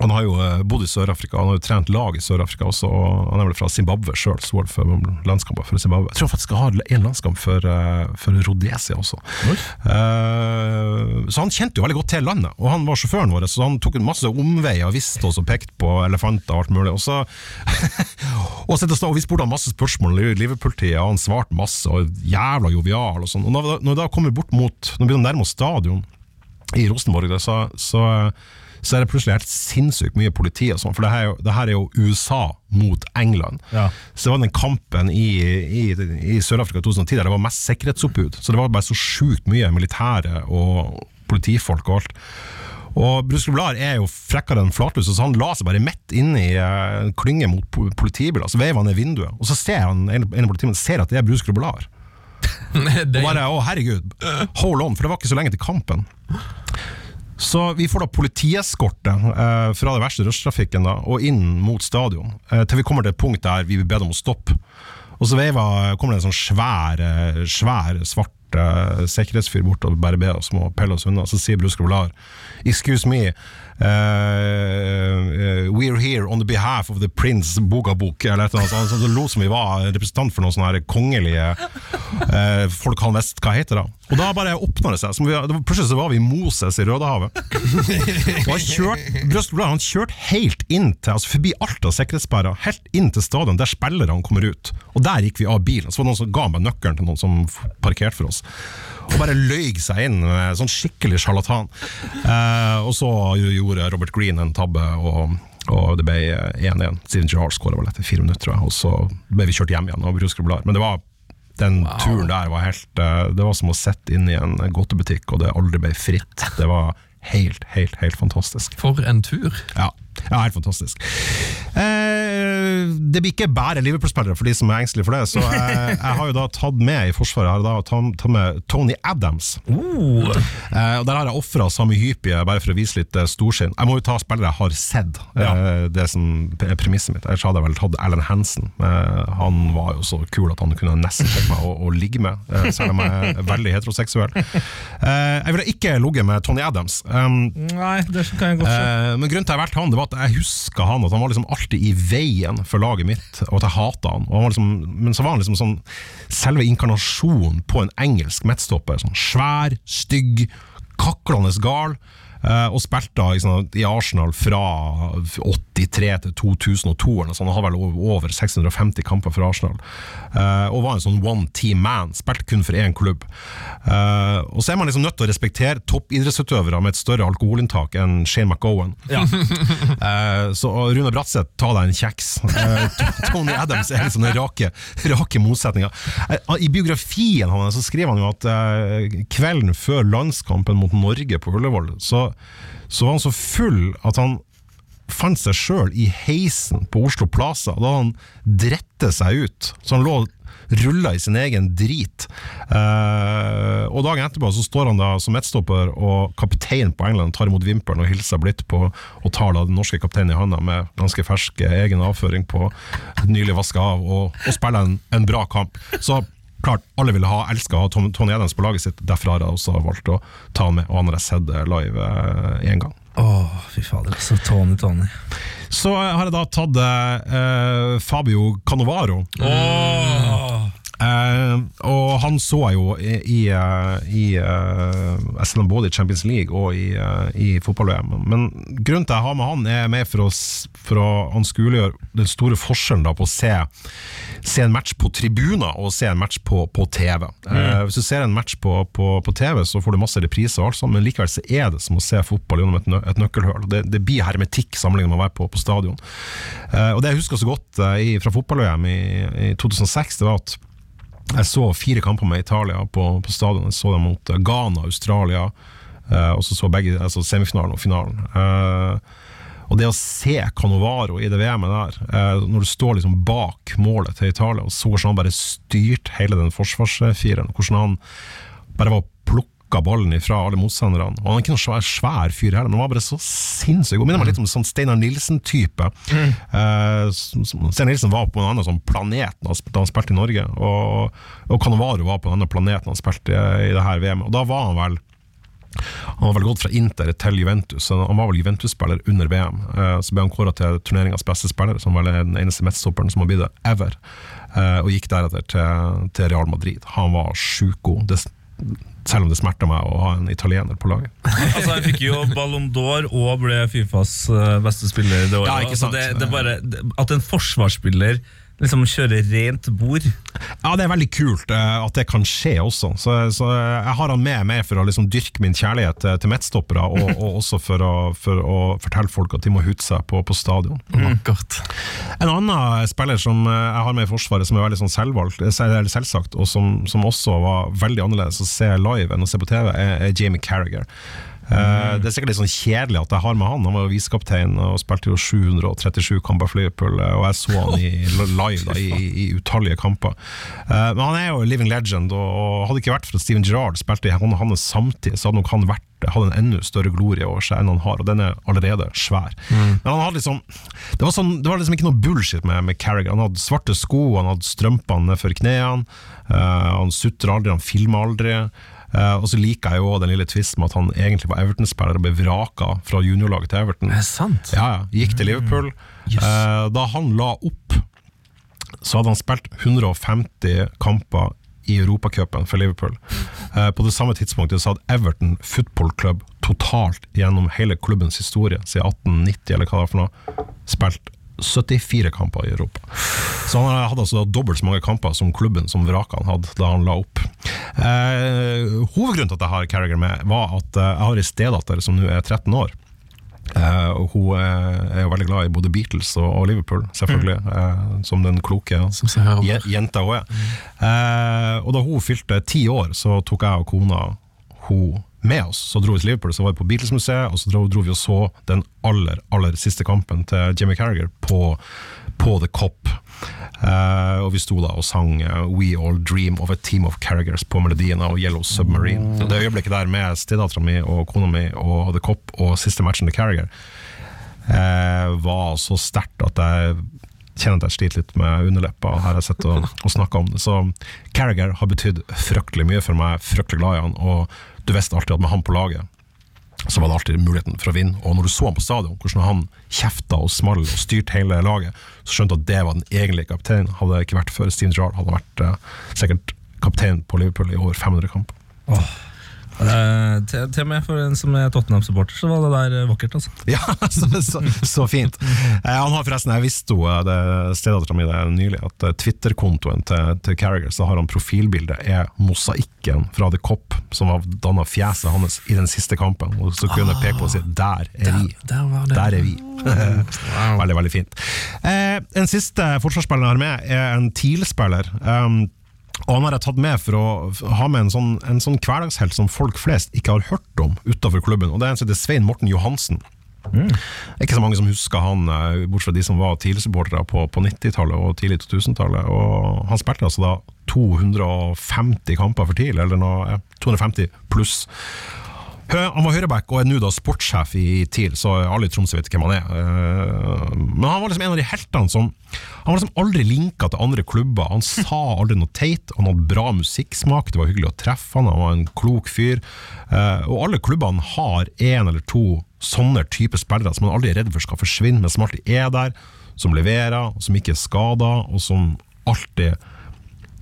han har jo eh, bodd i Sør-Afrika, han har jo trent lag i Sør-Afrika også. Og han er vel fra Zimbabwe sjøl, så for landskamper for Zimbabwe. Jeg tror faktisk han har en landskamp for, eh, for Rhodesia også. Uh, så han kjente jo veldig godt til landet, og han var sjåføren vår, så han tok en masse omveier og visste oss og pekte på elefanter og alt mulig. Og så (laughs) og, så, og vi spurte han masse spørsmål i Liverpool-tida, og han svarte masse, og jævla jovial og sånn. Og når, når da kommer bort mot Når vi begynner å nærme oss stadion i Rosenborg, så, så, så er det plutselig helt sinnssykt mye politi og sånn, for det her, er jo- det her er jo USA mot England. Ja. Så det var den kampen i, i, i Sør-Afrika i 2010 der det var mest sikkerhetsoppbud. Så det var bare så sjukt mye militære og politifolk og alt. Og Bruce Grobelar er jo frekkere enn flatlus, så han la seg bare midt inn i eh, klynge mot politibiler. Så veiver han ned vinduet, og så ser han en en av politimenn ser at det er Bruce Grobelar. (laughs) Og bare, å herregud, hold on, for det var ikke så lenge til kampen. Så vi får da politieskorte eh, fra det verste rushtrafikken da, og inn mot stadion, eh, til vi kommer til et punkt der vi blir bedt om å stoppe. Og så veiva, kommer det en sånn svær, eh, svær svart eh, sikkerhetsfyr bort og bare ber oss om å pelle oss unna. Så sier Bruce Grovlar Excuse me, We're here on the behalf of the prince Bogabok, eller et eller annet sånt. Så det lot som vi var representant for noen sånne kongelige eh, folk han visste hva heter da. Og da bare åpna det seg. Vi, plutselig så var vi Moses i Rødehavet. Og han kjørte kjørte helt inn til, altså forbi alt av sikkerhetssperrer, helt inn til stadion der spillerne kommer ut. Og der gikk vi av bilen. Så var det noen som ga meg nøkkelen til noen som parkerte for oss. Og bare løy seg inn, sånn skikkelig sjarlatan. Eh, og så gjorde Robert Green en tabbe, og, og det ble 1-1. Steven Gerrard skåra vel etter fire minutter. Og så ble vi kjørt hjem igjen av Brusker Blad. Men det var den turen der var helt eh, Det var som å sitte inne i en godtebutikk, og det aldri ble fritt. Det var helt, helt, helt fantastisk. For en tur. Ja, ja helt fantastisk. Eh, det blir ikke bare Liverpool-spillere for de som er engstelige for det, så jeg, (laughs) jeg har jo da tatt med i Forsvaret Jeg har da tatt, med Tony Adams. Eh, og Der har jeg ofra Sami Hypie, bare for å vise litt eh, storsinn. Jeg må jo ta spillere jeg har sett, eh, det som er premisset mitt. Ellers hadde jeg vel tatt Alan Hansen. Eh, han var jo så kul at han kunne nesten tenkt meg å, å ligge med, eh, selv om jeg er veldig heteroseksuell. Eh, jeg ville ikke ligget med Tony Adams. Um, Nei, det kan jeg godt se. Eh, men grunnen til at jeg valgte han, det var at jeg huska han, at han var liksom alltid i veien for laget mitt, og at jeg hata han. Han liksom, men så var han liksom sånn selve inkarnasjonen på en engelsk midtstopper. Sånn svær, stygg, kaklende gal. Eh, og spilte da liksom, i Arsenal fra 83 til 2002. Eller sånt. Han hadde vel over 650 kamper for Arsenal. Eh, og var en sånn one team man. Spilte kun for én klubb. Eh, og så er man liksom nødt til å respektere toppidrettsutøvere med et større alkoholinntak enn Shane McGowan. Ja. (laughs) så Rune Bratseth, ta deg en kjeks. (laughs) Tony Adams er liksom den rake, rake motsetninga. I biografien hans så skriver han jo at kvelden før landskampen mot Norge på Ullevål, så, så var han så full at han fant seg sjøl i heisen på Oslo Plaza. Da han drette seg ut. Så han lå rulla i sin egen drit. Eh, og dagen etterpå så står han da som midtstopper og kaptein på England tar imot vimpelen og hilser blidt på og tar da den norske kapteinen i hånda med ganske fersk egen avføring på nylig vaska av, og, og spiller en, en bra kamp. Så klart, alle ville ha, elska å ha Tom- Tony Adams på laget sitt, derfor har jeg også valgt å ta han med, og han har jeg sett eh, live én gang. Åh, fy fader. Så Tony, Tony. Så har jeg da tatt eh, Fabio Canovaro. Eh, og han så jeg jo i, i, eh, i eh, både i Champions League og i, eh, i fotball-VM. Men grunnen til at jeg har med han, er mer for å, for å anskueliggjøre den store forskjellen da på å se, se en match på tribuner og se en match på, på TV. Eh, hvis du ser en match på, på, på TV, så får du masse repriser, og alt sånt, men likevel så er det som å se fotball gjennom et, nø et nøkkelhull. Det, det blir hermetikk sammenlignet med å være på, på stadion. Eh, og Det jeg husker så godt eh, fra fotball-VM i, i 2006, det var at jeg så fire kamper med Italia på, på stadion. Jeg så dem mot Ghana Ghana, Australia, eh, og så så begge altså semifinalen og finalen. Eh, og det å se Canovaro i det VM-et der, eh, når du står liksom bak målet til Italia, og så hvordan han bare styrte hele den forsvarsfiren, hvordan han bare var plukka ballen ifra alle motstanderne. Og han er ikke noen svær, svær fyr heller, men han var bare så sinnssykt god. Minner meg litt om sånn Steinar Nilsen-type. Som- som- Steinar Nilsen var på en annen sånn planet da han spilte i Norge, og, og Cannavaro var på en annen planet da han spilte i, det her VM-et. Og da var han vel han var vel gått fra Inter til Juventus, han var vel Juventus-spiller under VM. Eh, Så ble han kåra til turneringas beste spiller, som vel er den eneste midtstopperen som har blitt det ever. Eh, Og gikk deretter til Real Madrid. Han var sjukt god, det, selv om det smerter meg å ha en italiener på laget. (laughs) Altså, Han fikk jo Ballon d'Or og ble Fifas eh, beste spiller det året. Ja, Altså, sant. det, det er bare, det, at en forsvarsspiller liksom kjøre rent bord Ja, det er veldig kult uh, at det kan skje også. Så, så jeg har han med meg for å liksom dyrke min kjærlighet til, til midtstoppere, og, (laughs) og også for å, for å fortelle folk at de må hute seg på, på stadion. Mm. En annen spiller som eh, jeg har med i Forsvaret, som er veldig sånn selvvalgt, eh, selvsagt, og som, som også var veldig annerledes å se live enn å se på TV, er, er Jamie Carragher. Eh, det er sikkert litt sånn kjedelig at jeg har med han. Han var jo visekaptein og spilte jo 737 kamper for Liverpool, eh, og jeg så han i, (laughs) live da, i, i utallige kamper. Eh, men han er jo living legend, og, hadde ikke vært for at Steven Gerrard spilte i han hans samtid, så hadde nok han vært hadde en enda større glorie over seg enn han har, og den er allerede svær. Men han hadde liksom det var, sånn, det var liksom ikke noe bullshit med, med Carrigan. Han hadde svarte sko, han hadde strømpene ned for knærne, uh, han sutra aldri, han filma aldri. Eh, og så liker jeg jo den lille tvisten med at han egentlig var Everton-spiller og ble vraka fra juniorlaget til Everton. Er sant? Ja, ja. Gikk til Liverpool. Eh, da han la opp, så hadde han spilt 150 kamper i Europacupen for Liverpool. Eh, på det samme tidspunktet så hadde Everton Football Club totalt gjennom hele klubbens historie, siden 1890 eller hva det var for noe, spilt 74 kamper i Europa. Så han hadde altså dobbelt så mange kamper som klubben som vrakene hadde da han la opp. Eh, hovedgrunnen til at jeg har Carriager med, var at eh, jeg har ei stedatter som nå er 13 år. Uh, og hun er, er jo veldig glad i både Beatles og, og Liverpool, selvfølgelig. eh, som den kloke Som jenta hun er. Eh, og da hun fylte ti år, så tok jeg og kona hun med oss. Så dro vi til Liverpool, så var vi på Beatles-museet, og så dro, dro vi og så den aller aller siste kampen til Jimmy Carragher på, på The Cop. Uh, og vi sto da og sang uh, We All Dream of a Team of Carraghers på melodiene av Yellow Submarine. Mm. det øyeblikket der med stedattera mi og kona mi og The Cop og siste matchen til Carragher uh, var så sterkt at jeg kjenner at jeg sliter litt med underleppa. Her har jeg sett og, og snakka om det. Så Carragher har betydd fryktelig mye for meg, fryktelig glad i han. Og du visste alltid at med han på laget, så var det alltid muligheten for å vinne. Og når du så han på stadion, hvordan han kjefta og small og styrte hele laget, så skjønte du at det var den egentlige kapteinen. Hadde det ikke vært for Steven Gerrard, hadde han vært eh, sikkert kaptein på Liverpool i over 500 kamper. Eh, til, til og med for en som er Tottenham-supporter, så var det der eh, vakkert, altså. (laughs) Ja, så, så, så fint. Uh, han har forresten, Jeg visste jo det stedattera mi nylig, at Twitter-kontoen til, til Carragher så har han profilbildet er mosaikken fra The Cop, som har danna fjeset hans i den siste kampen. Og så kunne jeg peke på og si 'der er vi'. Der var det. Der er vi. (laughs) veldig, veldig fint. Uh, en siste forsvarsspiller jeg har med, er en TIL-spiller. Um, og han har jeg tatt med for å ha med en sånn, en sånn hverdagshelt som folk flest ikke har hørt om utenfor klubben. Og Det er en som heter Svein Morten Johansen. Er ikke så mange som husker han, eh, bortsett fra de som var TIL-supportere på, på 90-tallet og tidlig 2000-tallet. Og Han spilte altså da 250 kamper for TIL, eller noe, ja, 250 pluss. Han var høyreback og er nå da sportssjef i TIL, så alle i Tromsø vet hvem han er. Eh, Men han var liksom en av de heltene som Han var liksom aldri linka til andre klubber. Han sa aldri noe teit, han hadde bra musikksmak, det var hyggelig å treffe han, han var en klok fyr. Eh, Og alle klubbene har én eller to sånne type spillere som man aldri er redd for skal forsvinne, men som alltid er der, som leverer, som ikke er skada, og som alltid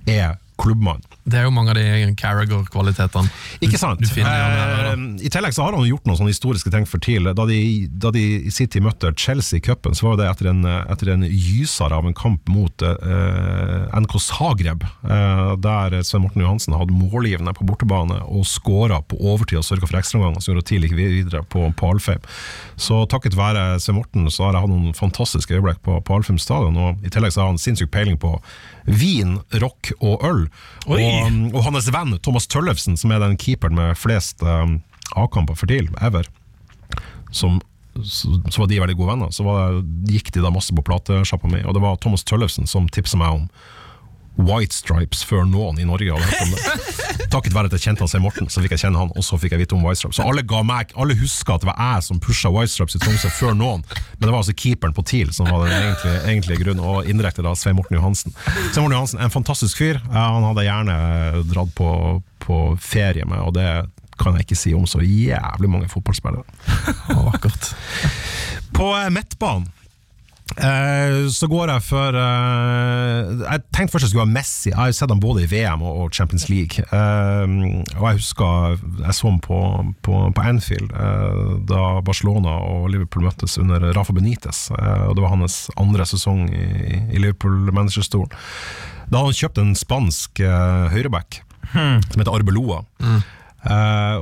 er klubbmann. Det er jo mange av de Carragher-kvalitetene. Ikke sant? Finner. Eh, I tillegg så har han gjort noen sånne historiske ting for TIL. Da de, da de tid møtte Chelsea i cupen, så var det etter en, etter en gyser av en kamp mot eh, NK Zagreb, eh, der Svein Morten Johansen hadde målgivende på bortebane og skåra på overtid og sørga for ekstraomganger, som gjorde TIL ikke videre på, på Alfheim. Så takket være Svein Morten så har jeg hatt noen fantastiske øyeblikk på, på Alfheim stadion, og i tillegg så har han sinnssyk peiling på vin, rock og øl. Og, og hans venn Thomas Tøllefsen, som er den keeperen med flest um, A-kamper for TIL ever, som så, så var de veldig gode venner. Så det, gikk de da masse på platesjappa mi, og det var Thomas Tøllefsen som tipsa meg om White Stripes før noen i Norge hadde hørt om det. Takket være at jeg kjente han Svein Morten, så fikk jeg kjenne han, og så fikk jeg vite om White Stripes. Så alle ga meg, alle huska at det var jeg som pusha White Stripes i Tromsø før noen, men det var altså keeperen på TIL som var den egentlige, egentlige grunnen, og indirekte da Svein Morten Johansen. Svein Morten Johansen er en fantastisk fyr. Han hadde jeg gjerne dratt på, på ferie med, og det kan jeg ikke si om så jævlig mange fotballspillere. Vakkert. På eh, midtbanen eh, så går jeg for eh, Jeg tenkte først jeg skulle ha Messi. Jeg har sett ham både i VM og, Champions League. Eh, og jeg husker jeg så ham på, på, på Anfield eh, da Barcelona og Liverpool møttes under Rafa Benitez. Eh, og det var hans andre sesong i, i Liverpool-managerstolen. Da hadde han kjøpt en spansk høyreback som heter Arbeloa. Eh,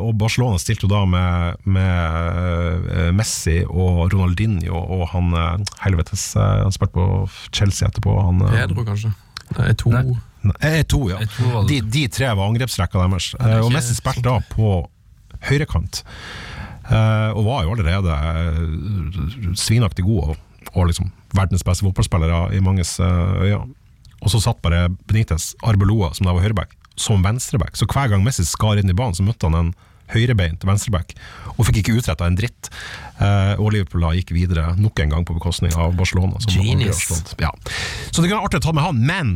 og Barcelona stilte jo da med, med eh, Messi og Ronaldinho og han eh, helvetes eh, Han spilte på Chelsea etterpå. Han, eh, Pedro, kanskje. Er to Nei. Nei, to, ja. De, de tre var angrepsrekka deres. er Eh, og Messi spilte da på høyrekant. Eh, og var jo allerede eh, svinaktig god og, og liksom verdens beste fotballspillere i manges eh, øyne. Og så satt bare Benitez Arbeloa, som da var høyreback, som venstreback. Så hver gang Messi skar inn i banen, så møtte han en høyrebeint venstreback, og fikk ikke utretta en dritt. Eh, og Liverpool da gikk videre nok en gang på bekostning av Barcelona. Som Genius. Ja. Så det kunne vært artig å ta med han, men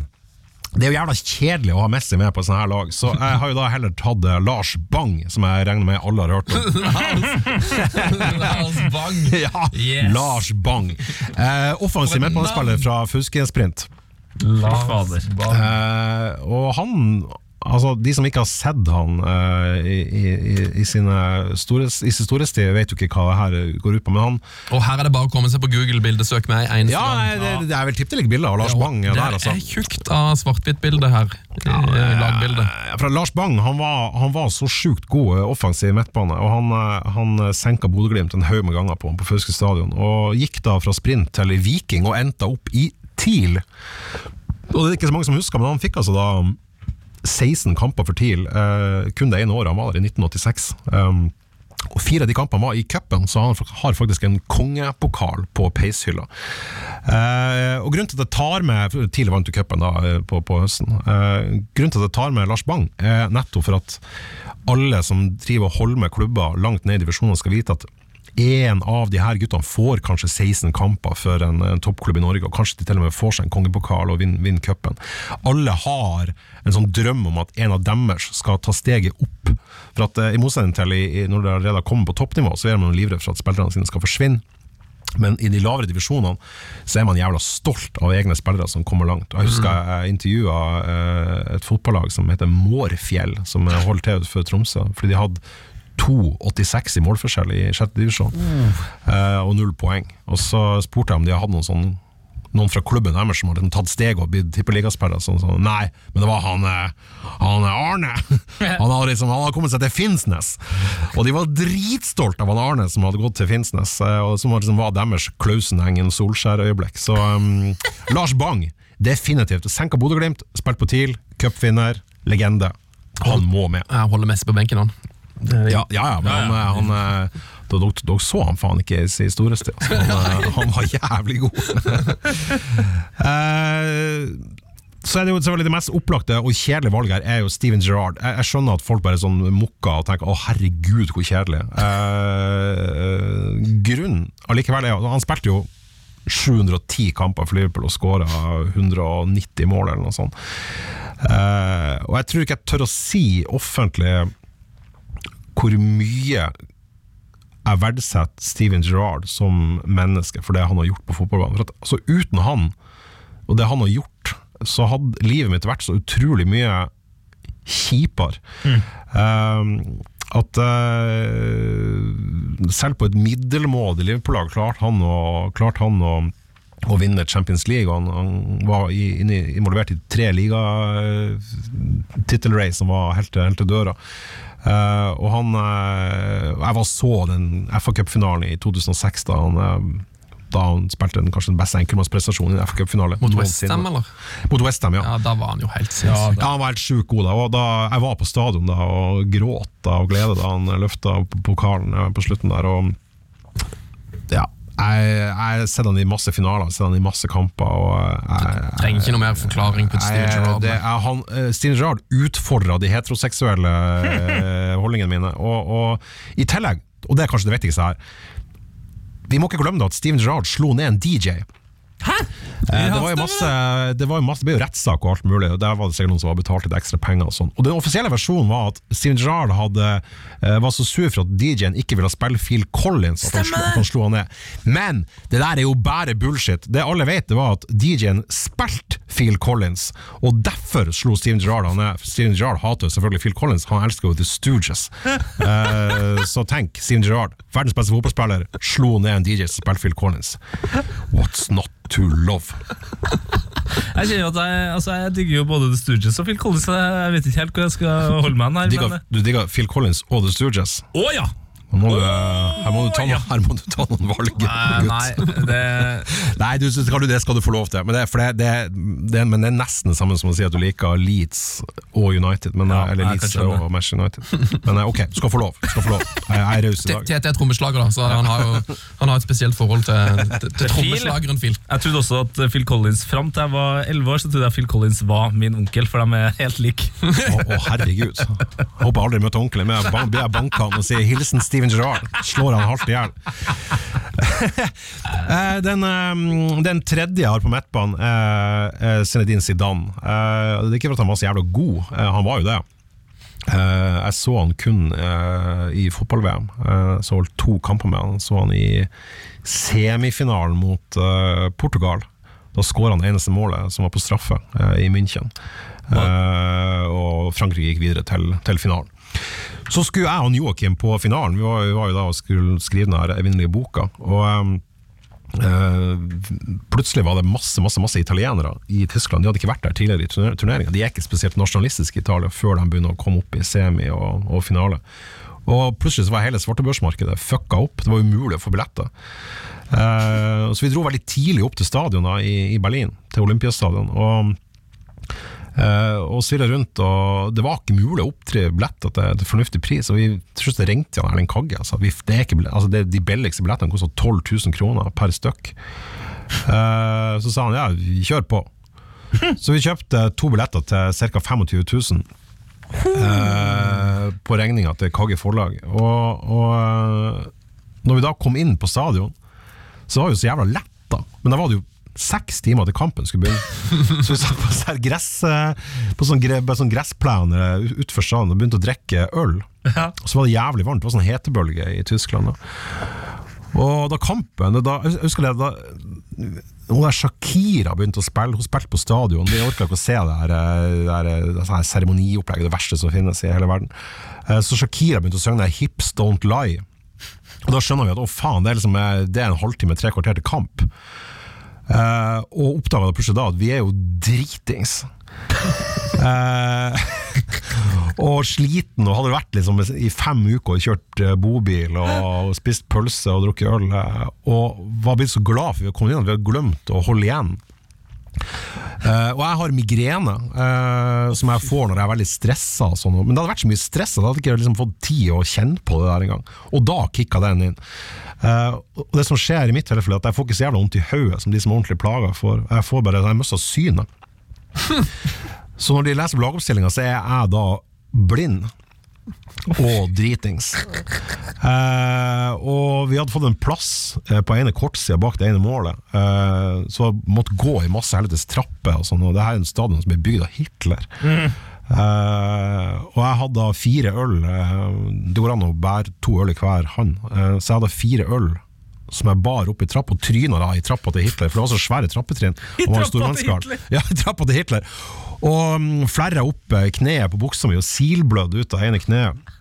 det er jo jævla kjedelig å ha Messi med på sånne her lag, så jeg har jo da heller tatt eh, Lars Bang, som jeg regner med alle har hørt om. (laughs) Lars Bang! (laughs) ja, Yes. Lars Bang. Eh, offensiv midtbanespiller fra Fuskesprint. Fader. Eh, og han Altså, De som ikke har sett han uh, i, i, i- sine store, i sin storhetstid, vet jo ikke hva det her går ut på. Men han Og her er det bare å komme seg på Google-bildesøk med en eneste Ja, gang. det, det er vel tippelig bilde av Lars Ja, Bang ja, det der, altså. er tjukt av svart-hvitt-bilde her. i lagbildet. Fra Lars Bang han var, han var så sjukt god eh, offensiv midtbane, og han, eh, han senka Bodø-Glimt en haug med ganger på, på Fauske stadion. Og gikk da fra sprint til Viking og endte opp i TIL. Og det er ikke så mange som husker, men han fikk altså da 16 kamper for TIL. Eh, kun det ene året han var der, i 1986. Um, og Fire av de kampene var i cupen, så han har faktisk en kongepokal på peishylla. Eh, og grunnen til at jeg tar med Tidlig vant jo cupen eh, på, på høsten. Eh, grunnen til at jeg tar med Lars Bang, er nettopp for at alle som driver og holder med klubber langt ned i divisjonene, skal vite at en av de her guttene får kanskje 16 kamper for en, en toppklubb i Norge, og kanskje de til og med får seg en kongepokal og vinner vin cupen. Alle har en sånn drøm om at en av deres skal ta steget opp. For at eh, I motsetning til i, når de allerede har kommet på toppnivå, så er man livredd for at spillerne sine skal forsvinne. Men i de lavere divisjonene så er man jævla stolt av egne spillere som kommer langt. Jeg husker jeg intervjua eh, et fotballag som heter Mårfjell, som holdt til for Tromsø. Fordi de hadde 2,86 i målforskjell i sjette divisjon, eh, og null poeng. Og så spurte jeg om de hadde noen sånn noen fra klubben deres som hadde tatt steg og blitt tippeligaspiller. Sånn, sånn. Nei, men det var han, eh, han eh, Arne! (laughs) Han hadde, liksom, han hadde kommet seg til Finnsnes! Og de var dritstolte av han Arne som hadde gått til Finnsnes, og som liksom var deres Klausen Engen Solskjær-øyeblikk. Så um, Lars Bang, definitivt. Senka Bodø-Glimt, spilt på TIL, cupvinner, legende. Han må med. Jeg holder Messi på benken, han. Ja, ja, ja men han, han, han eh, Dere dere så han faen ikke i sin storhetstid. Altså. Han, eh, (laughs) han var jævlig god. (laughs) Eh, så er det jo selvfølgelig det mest opplagte og kjedelige valget her er jo Steven Gerrard. Jeg, jeg skjønner at folk bare sånn mukker og tenker 'å herregud, hvor kjedelig'. Eh, grunnen allikevel er han spilte jo 710 kamper for Liverpool og skåra 190 mål eller noe sånt. Eh, og jeg tror ikke jeg tør å si offentlig hvor mye jeg verdsetter Steven Gerrard som menneske for det han har gjort på fotballbanen. For at, altså, uten han, og det han har gjort, så hadde livet mitt vært så utrolig mye kjipere. Um, at uh, selv på et middelmådig Liverpool-lag klarte han å, klart han å å vinne Champions League. Han, han var i, i, involvert i tre ligatittelrace som var helt til døra. Eh, og han uh, Jeg var så den FA Cup-finalen i 2006, da han, uh, da han spilte den, kanskje den beste enkeltmannsprestasjonen i en FA Cup-finale. Mot. Westham, eller? Mot Westham, ja. Ja, da var han jo helt sinnssyk. Ja, han var helt sjukt god da. Da. Jeg var på stadion da og gråt av glede da han løfta pokalen på slutten der. Og ja, jeg jeg har han i masse finaler, sender han i masse kamper. Jeg, jeg, Trenger ikke noe mer forklaring på Steven Gerrard. er han, eh, Steven Gerrard utfordra de heteroseksuelle eh, (laughs) holdningene mine. Og, og i tillegg, og det er kanskje det viktigste her Vi må ikke glemme det at Steven Gerrard slo ned en DJ. Eh, det var jo masse Det var jo masse, det ble jo rettssak og alt mulig, og der var det sikkert noen som hadde betalt litt ekstra penger. Og sånn Og Den offisielle versjonen var at Steven Gerrard hadde, eh, var så sur for at DJ-en ikke ville spille Phil Collins, at han, slo, at han slo han ned. Men det der er jo bare bullshit. Det alle vet, det var at DJ-en spilte Phil Collins, og derfor slo Steven Gerrard han ned. Steven Gerrard hater selvfølgelig Phil Collins, han elsker jo The Stooges. (laughs) Eh, så tenk, Steven Gerrard, verdens beste fotballspiller, slo ned en DJ som spilte Phil Collins. What's not to love? Jeg kjenner at jeg, altså jeg digger jo både The Stooges og Phil Collins. Jeg vet ikke helt hvor jeg skal holde meg her. Digger, Men, du digger Phil Collins og The Stooges? å ja! Må, du, her, må du ta, noen- her må du ta noen valg, gutt. Nei, det (laughs) Nei, du, skal du, det skal du få lov til. Men det, er- for det, det, det, men det er nesten det samme som å si at du liker Leeds og United. Men, Ja, eller Leeds og Manchester United. Men eh, ok, du skal få lov. Skal få lov. Jeg, er raus i dag. Tete er trommeslager, da, så han har jo han har et spesielt forhold til, (laughs) til, til trommeslageren Phil. Jeg trodde også at Phil Collins Fram til jeg var 11 år, så trodde jeg Phil Collins var min onkel, for de er helt like. Å, å, herregud. Jeg (laughs) håper jeg aldri møter onkelen min. Jeg banker han og sier 'hilsen Steven Steven Gerrard. Slår han halvt i hjel. (laughs) Eh, den, eh, den tredje jeg har på midtbanen, er er Zinedine Zidane. Eh, Det er ikke for at han var så jævla god, eh, han var jo det. Eh, jeg så han kun eh, i fotball-VM. Eh, så holdt to kamper med han. Så han i semifinalen mot eh, Portugal. Da skåra han det eneste målet, som var på straffe, eh, i München. Eh, og Frankrike gikk videre til, til finalen. Så skulle jeg og Joakim på finalen. Vi var, vi var jo da og skulle skrive den her evinnelige boka. Og Um, Uh, plutselig var det masse masse, masse italienere i Tyskland. De hadde ikke vært der tidligere i turner- turneringa. De er ikke spesielt nasjonalistiske i Italia før de begynner å komme opp i semi og, og finale. Og plutselig så var hele svartebørsmarkedet fucka opp. Det var umulig å få billetter. Uh, så vi dro veldig tidlig opp til stadionet i, i Berlin, til Olympiastadion. Og Eh, og svirra rundt, og det var ikke mulig å opptre billetter til, til fornuftig pris. Og vi til slutt ringte han Erling Kagge. Altså, vi, det er ikke, altså, det, de billigste billettene kosta 12 000 kroner per stykk. Eh, så sa han ja, kjør på. Så vi kjøpte to billetter til ca. 25 000. eh, på regninga til Kagge forlag. Og, og eh, når vi da kom inn på stadion, så var vi jo så jævla letta. Men da var det jo seks timer til kampen skulle begynne. Så vi satt på, sånn gress, på sånn, sånn gressplen eh, utenfor stadion og begynte å drikke øl. Og så var det jævlig varmt. Det var sånn hetebølge i Tyskland. Da. Og da kampen da, Jeg husker det da hun der Shakira begynte å spille, hun spilte på stadion. Vi orka ikke å se det her, eh, det her, seremoniopplegget, det verste som finnes i hele verden. Eh, Så Shakira begynte å synge det 'Hips Don't Lie'. Og Da skjønner vi at å faen, det er, liksom, eh, det er en halvtime, tre kvarter til kamp. Eh, og oppdaga plutselig da at vi er jo dritings. uh, (laughs) og sliten, og hadde vært liksom i fem uker og kjørt eh, bobil og spist pølse og drukket øl. og var blitt så glad for vi kom inn at vi hadde glemt å holde igjen. Eh, og jeg har migrene, uh, som jeg får når jeg er veldig stressa. sånn, men det hadde vært så mye stress at jeg hadde ikke liksom fått tid å kjenne på det der engang. Og da kicka den inn. Uh, og det som skjer i mitt tilfelle, er at jeg får ikke så jævla vondt i hodet som de som er ordentlig plaga får. Jeg får bare, jeg mister synet. (laughs) Så når de leser på lagoppstillinga, så er jeg da blind. Og dritings. Eh, og vi hadde fått en plass eh, på ene kortsida bak det ene målet, eh, så måtte gå i masse helvetes trapper. Og sånn, og det her er en stadion som ble bygd av Hitler. Eh, og jeg hadde da fire øl. det går an å bære to øl i hver hånd. Så jeg hadde fire øl som jeg bar opp i trappa, og tryna da i trappa til Hitler, for det var så svære trappetrinn. I trappa til. Hitler? (laughs) Ja, i trappa til Hitler. Og um, flerra opp eh, kneet på buksa mi og silblødd ut av ene kneet.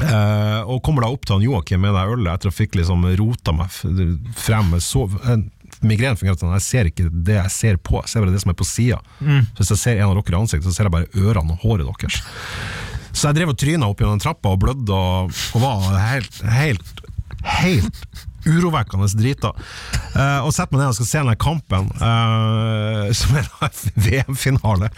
Uh, og kommer da opp til han Joakim med det ølet etter å fikk liksom rota meg frem. Jeg Så, eh, Migrenen fungerer sånn jeg ser ikke det jeg ser på, jeg ser bare det som er på sida. Mm. Så hvis jeg ser en av dere i ansiktet, så ser jeg bare ørene og håret deres. Så jeg drev og tryna opp gjennom trappa og blødde og, og var helt, helt, helt urovekkende drita. uh, og setter meg ned og skal se den kampen, uh, som er VM-finale.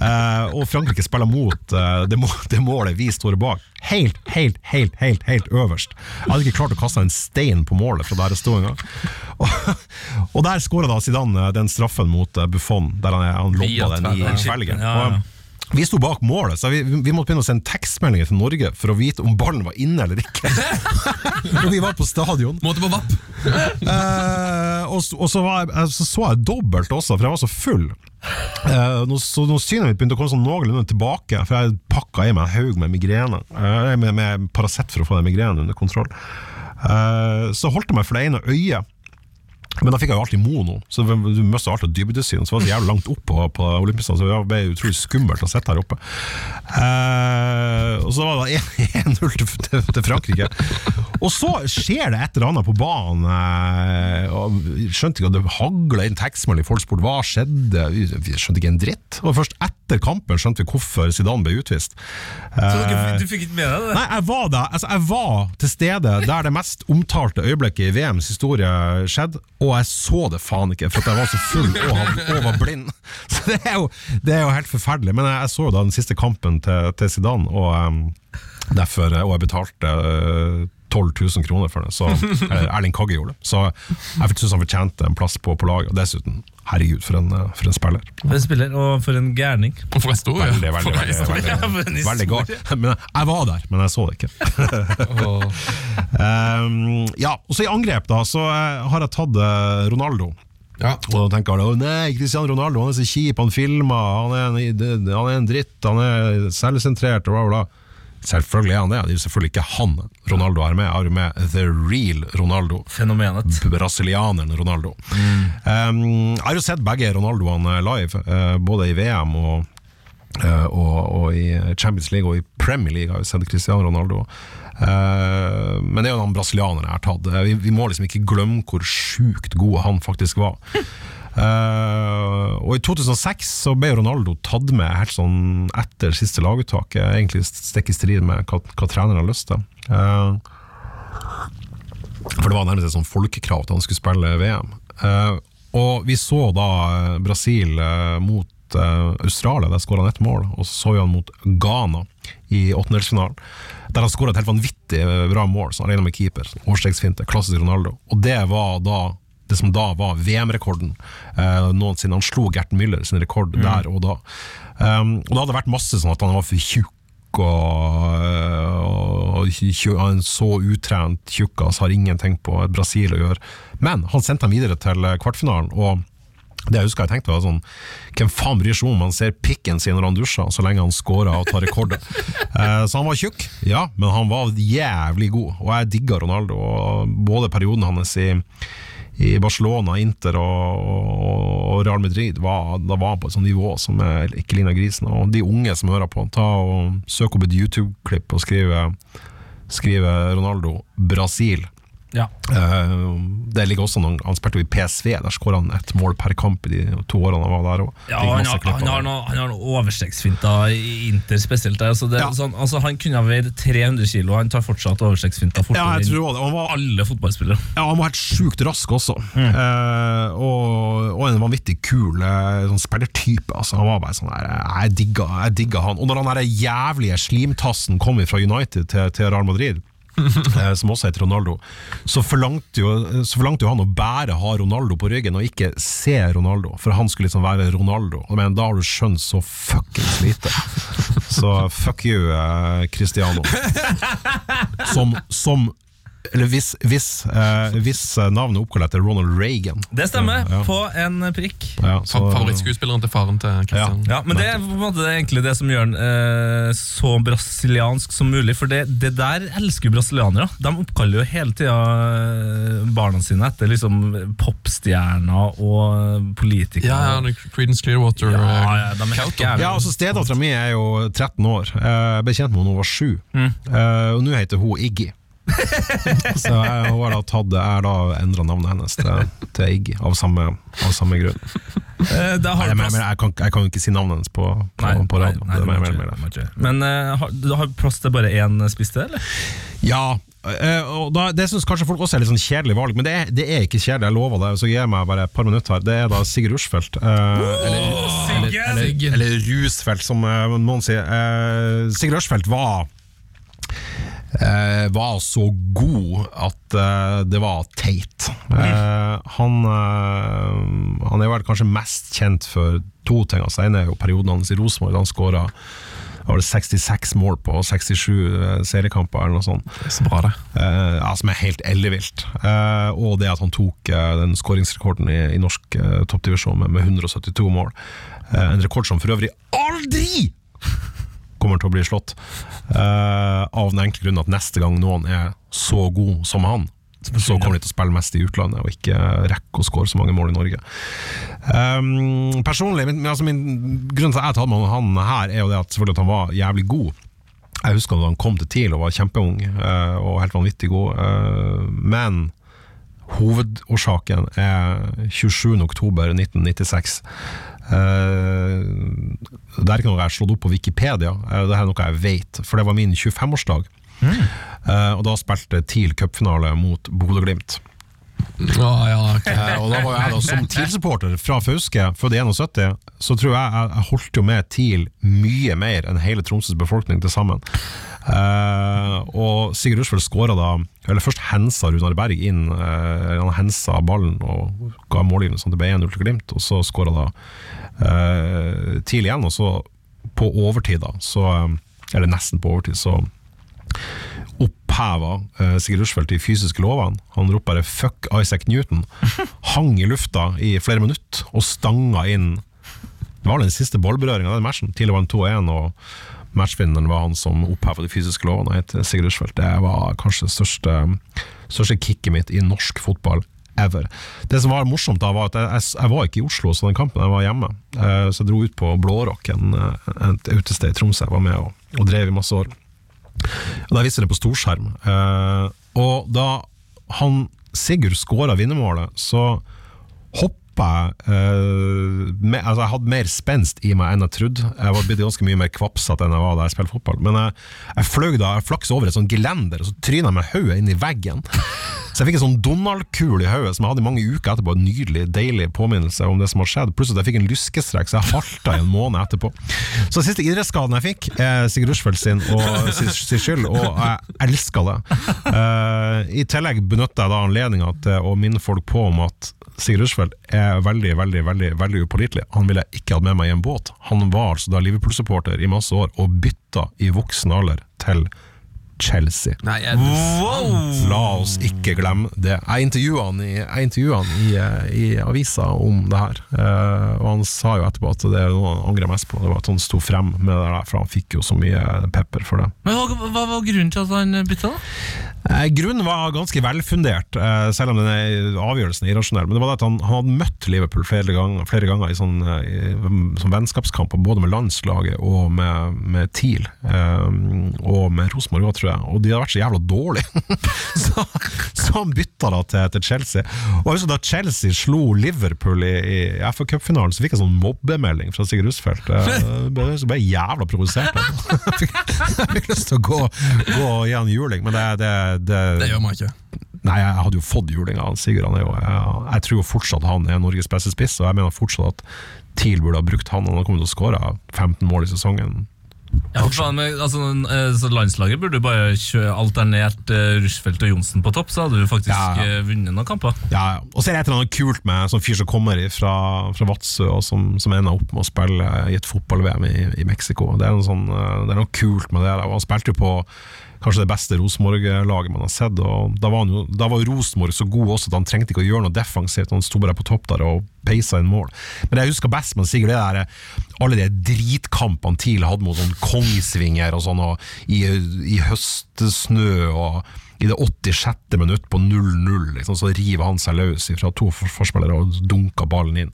uh, og Frankrike spiller mot det, må, det målet vi står bak. Helt, helt, helt, helt helt øverst. Jeg hadde ikke klart å kaste en stein på målet fra der jeg sto engang. Og, og der skåra da Zidane den straffen mot Buffon, der han, han loppa den i Belgia. felgen. Ja, ja. Vi sto bak målet, så vi, vi måtte begynne å sende tekstmeldinger til Norge for å vite om ballen var inne eller ikke. (laughs) Når vi var på stadion. Måte på vapp. Eh, og, så- og så, var jeg, eh, så så jeg dobbelt også, for jeg var så full. Eh, når, så nå synet mitt begynte å komme sånn noenlunde tilbake, for jeg pakka i meg en haug med migrene, eh, med, med Paracet for å få den migrenen under kontroll, eh, så holdt jeg meg for det ene øyet. Men da fikk jeg jo alltid mono, så du mista alltid dybdesyn. Så var det jævlig langt opp på, på Olympiastadion, så det ble utrolig skummelt å sitte her oppe. Eh, og så var det 1-0 (laughs) til, til, Frankrike. Og så skjer det et eller annet på banen. eh, skjønte ikke at det hagla inn tekstmelding. i Folksport. hva skjedde. Vi, skjønte ikke en dritt. Og først etter kampen skjønte vi hvorfor Zidane ble utvist. Så Eh, du fikk ikke med deg det? Nei, jeg var, der, altså, jeg var til stede der det mest omtalte øyeblikket i VMs historie skjedde, og jeg så det faen ikke, for jeg var så full og, han, og var blind. (laughs) Så det er, jo, det er jo helt forferdelig. Men jeg så jo da den siste kampen til, til Zidane, og, um, derfor, og jeg betalte uh, 12 000 kroner for det. Så, (laughs) eller Erling Kagge gjorde det. Så jeg syns han fortjente en plass på, på laget. Og dessuten, herregud, for en, eh, for en spiller. For en spiller, og for en gærning. Og for en stor, ja. Veldig, veldig, veldig, veldig, veldig, historie. galt. Men jeg var der, men jeg så det ikke. (laughs) Um, ja, og så I angrep da, så eh, har jeg tatt eh, Ronaldo. Ja. Og da tenker alle, nei, Cristiano Ronaldo han er så kjip, han filmer, han er en, han er en dritt, han er selvsentrert og bla bla. Selvfølgelig er han det, det er jo selvfølgelig ikke han Ronaldo er med, jeg har med the real Ronaldo. Fenomenet. Brasilianeren Ronaldo. Um, jeg har jo sett begge Ronaldoene live, uh, både i VM og, uh, og, og i Champions League og i Premier League har vi sett Cristiano Ronaldo. Uh, men det er jo den brasilianeren jeg har tatt. Vi, vi må liksom ikke glemme hvor sjukt god han faktisk var. (laughs) Eh, og I 2006 så ble Ronaldo tatt med helt sånn etter siste laguttak. eh, Egentlig stikk i strid med hva, hva treneren har lyst til. Eh, for det var nærmest et sånn folkekrav at han skulle spille VM. Eh, og vi så da Brasil mot Australia, der skåra han ett mål. Og så så vi han mot Ghana i åttendelsfinalen, der han skåra et helt vanvittig bra mål, så alene med keeper. Årstegsfinte, klassisk Ronaldo. Og det var da det som da var VM-rekorden eh, noensinne. Han slo Gert Müller sin rekord der og da. Um, og det hadde vært masse sånn at han var for tjukk og, og og, en så utrent tjukkas har ingenting på Brasil å gjøre. Men han sendte ham videre til eh, kvartfinalen. og det jeg husker jeg tenkte var sånn Hvem faen bryr seg om han ser pikken sin når han dusjer, så lenge han scorer og tar rekorder? (laughs) eh, så han var tjukk, ja, men han var jævlig god, og jeg digga Ronaldo. Og både perioden hans i, i Barcelona, Inter og, og Real Madrid var, da var han på et sånt nivå som ikke ligner grisen. Og de unge som hører på, ta og søk opp et YouTube-klipp og skrive, skrive Ronaldo Brasil. Ja. Eh, det ligger også noen, Han spilte jo i PSV, der skåra han ett mål per kamp i de to årene han var der. Ja, han, har, han, har noen, noe, han har noe overstegsfinter i Inter spesielt. der, Altså det, Ja. sånn, altså han kunne ha veid 300 kilo, han tar fortsatt overstegsfinter Ja, fortere jeg tror det. Han var, alle fotballspillere. ja, han var helt sjukt rask også. Eh, og, og en vanvittig kul eh, sånn spillertype. Altså. Han var bare sånn der, jeg digga, jeg digga han. Og når han der jævlige slimtassen kom fra United til, til Real Madrid (laughs) som også heter Ronaldo, så forlangte, jo, så forlangte jo han å bare ha Ronaldo på ryggen og ikke se Ronaldo, for han skulle liksom være Ronaldo. Og Men da har du skjønt så fuckings lite. Så fuck you, eh, Cristiano. (laughs) Som, som eller hvis, hvis, eh, hvis eh, navnet er oppkalt etter Ronald Reagan. Det stemmer, Ja. på en prikk. Ja, så, Favorittskuespilleren til faren til Christian. Ja, men Det er på en måte egentlig det som gjør den eh, så brasiliansk som mulig. For det, det der elsker jo brasilianere. De oppkaller jo hele tida eh, barna sine etter liksom popstjerner og politikere. Ja, ja, det er Creedence Clearwater. Ja, eh, ja, de er helt. Ja, altså Stedattera mi er jo 13 år. Eh, Jeg ble kjent med henne da hun var 7. Eh, og nå heter hun Iggy. (laughs) så jeg hun har da tatt Jeg da endra navnet hennes til, til Iggy, av av samme grunn. Eh, Nei, du men, jeg, kan, jeg kan jo ikke si navnet hennes på, på, Nei, på radio. nei, Det er mer- mer- mer-. Men uh, har, du har plass til bare én spiste, eller? Ja, Uh, og da, det syns kanskje folk også er litt sånn kjedelig valg, men det er, det er ikke kjedelig, jeg lover det. Så gir jeg meg bare et par minutter her. Det er da Sigurd Rushfeldt. eh, eller, eller, eller, eller Rusfeldt, som eh, noen sier. Eh, Sigurd Rushfeldt var eh, var så god at eh, det var teit. Eh, han, eh, han er vel kanskje mest kjent for to ting. Altså, en er jo perioden hans i Rosenborg, han skåra 66 mål på 67 eh, seriekamper, eller noe sånt. Så bra, det. Eh, ja, som er helt ellevilt. Eh, og det at han tok eh, den skåringsrekorden i, i norsk eh, toppdivisjon med, med 172 mål. Eh, en rekord som for øvrig aldri kommer til å bli slått. Uh, av den enkle grunn at neste gang noen er så god som han, så kommer de til å spille mest i utlandet og ikke rekke å skåre så mange mål i Norge. Um, personlig, min, altså min grunn til at jeg tatt med han her, er jo det at, selvfølgelig at han var jævlig god. Jeg husker da han kom til TIL og var kjempeung uh, og helt vanvittig god, uh, men hovedårsaken er 27.10.1996. Uh, det er ikke noe jeg har slått opp på Wikipedia, eh, det er noe jeg vet, for det var min 25-årsdag. mm. og da spilte TIL cupfinale mot Bodø-Glimt. Å, ja, ok. Eh, og da var jeg da som TIL-supporter fra Fauske, født i 71, så tror jeg jeg, jeg holdt jo med TIL mye mer enn hele Tromsøs befolkning til sammen. Uh, og Sigurd Rushfeldt skåra da Eller først hensa Runar Berg inn. Uh, han hensa ballen og ga målgivende sånn det ble 1-0 til Glimt, og så skåra da eh, TIL igjen, og så på overtid, da, så eh, Eller nesten på overtid, så oppheva eh, Sigurd Rushfeldt de fysiske lovene. Han ropte bare 'fuck Isaac Newton', (laughs) hang i lufta i flere minutter og stanga inn Det var den siste ballberøringa av den matchen. Tidligere var den 2-1, og matchvinneren var han som oppheva de fysiske lovene, Sigurd Rushfeldt. Det var kanskje det største, største kicket mitt i norsk fotball ever. Det som var morsomt, da var at jeg, jeg, var ikke i Oslo så den kampen, jeg var hjemme. Eh, så jeg dro ut på Blårock, et utested i Tromsø. Jeg var med og, og drev i masse år. Og Da viste det på storskjerm. Eh, og da han Sigurd skåra vinnermålet, så hoppa jeg eh, med, altså Jeg hadde mer spenst i meg enn jeg trodde. Jeg var blitt ganske mye mer kvapsete enn jeg var da jeg spilte fotball. Men jeg, jeg fløy da, jeg flaksa over et sånt gelender, og så tryna jeg med hodet inn i veggen. Så jeg fikk en sånn Donald-kul i hodet som jeg hadde i mange uker etterpå. En nydelig, deilig påminnelse om det som har skjedd. Pluss at jeg fikk en lyskestrekk, så jeg halta i en måned etterpå. Så den siste idrettsskaden jeg fikk, er Sigurd Rushfeldt sin og sin, skyld, og jeg elska det. Uh, I tillegg benytta jeg da anledninga til å minne folk på om at Sigurd Rushfeldt er veldig veldig, veldig, veldig upålitelig. Han ville jeg ikke hatt med meg i en båt. Han var altså da Liverpool-supporter i masse år, og bytta i voksen alder til Chelsea. Nei, jeg, La oss ikke glemme det. Jeg intervjua han, i, han i, eh, i avisa om det her, eh, og han sa jo etterpå at det er noe han angrer mest på. Det var at han sto frem med det der, for han fikk jo så mye pepper for det. Men hva, hva var grunnen til at han bytta, da? Eh, Grunnen var ganske velfundert, eh, selv om denne avgjørelsen er irrasjonell. Men det var det at han, han hadde møtt Liverpool flere ganger, flere ganger i sånn, i, som vennskapskamper, både med landslaget og med, med TIL. Eh, og med Rosenborg òg, tror jeg. Og de hadde vært så jævla dårlige! (laughs) så, så han bytta da til, til Chelsea. Og jeg husker da Chelsea slo Liverpool i, i FA Cup-finalen, så fikk jeg sånn mobbemelding fra Sigurd Rusfeldt. (laughs) Jeg ble, jævla provosert. (laughs) Jeg fikk, jeg fikk lyst til å gå, gå og gi han juling, men det, det, det, det gjør man ikke. Nei, jeg hadde jo fått juling av Sigurd. Han er jo, jeg, jeg tror jo fortsatt han er Norges beste spiss, og jeg mener fortsatt at TIL burde ha brukt han. Han har kommet til å skåre 15 mål i sesongen. Ja, faen, men, altså, eh, så Landslaget burde bare kjøre alternert uh, Rushfeldt og Johnsen på topp, så hadde du faktisk Ja, eh, vunnet noen kamper. Ja, ja. Og så er det et eller annet kult med sånn fyr som kommer fra, fra Vadsø, og som, som ender opp med å spille i et fotball-VM i, i Mexico. Det er, noe sånn, det er noe kult med det. Og han spilte jo på kanskje det beste Rosenborg-laget man har sett. Og da var, jo, Rosenborg så god også at han trengte ikke å gjøre noe defensivt. Han sto bare på topp der og peisa inn mål. Men jeg husker best med Sigurd, det alle de dritkampene TIL hadde mot sånn Kongsvinger og sånn, og i, i høstsnø og i det 86. minutt på 0-0, liksom, så river han seg løs fra to for- forspillere og dunker ballen inn.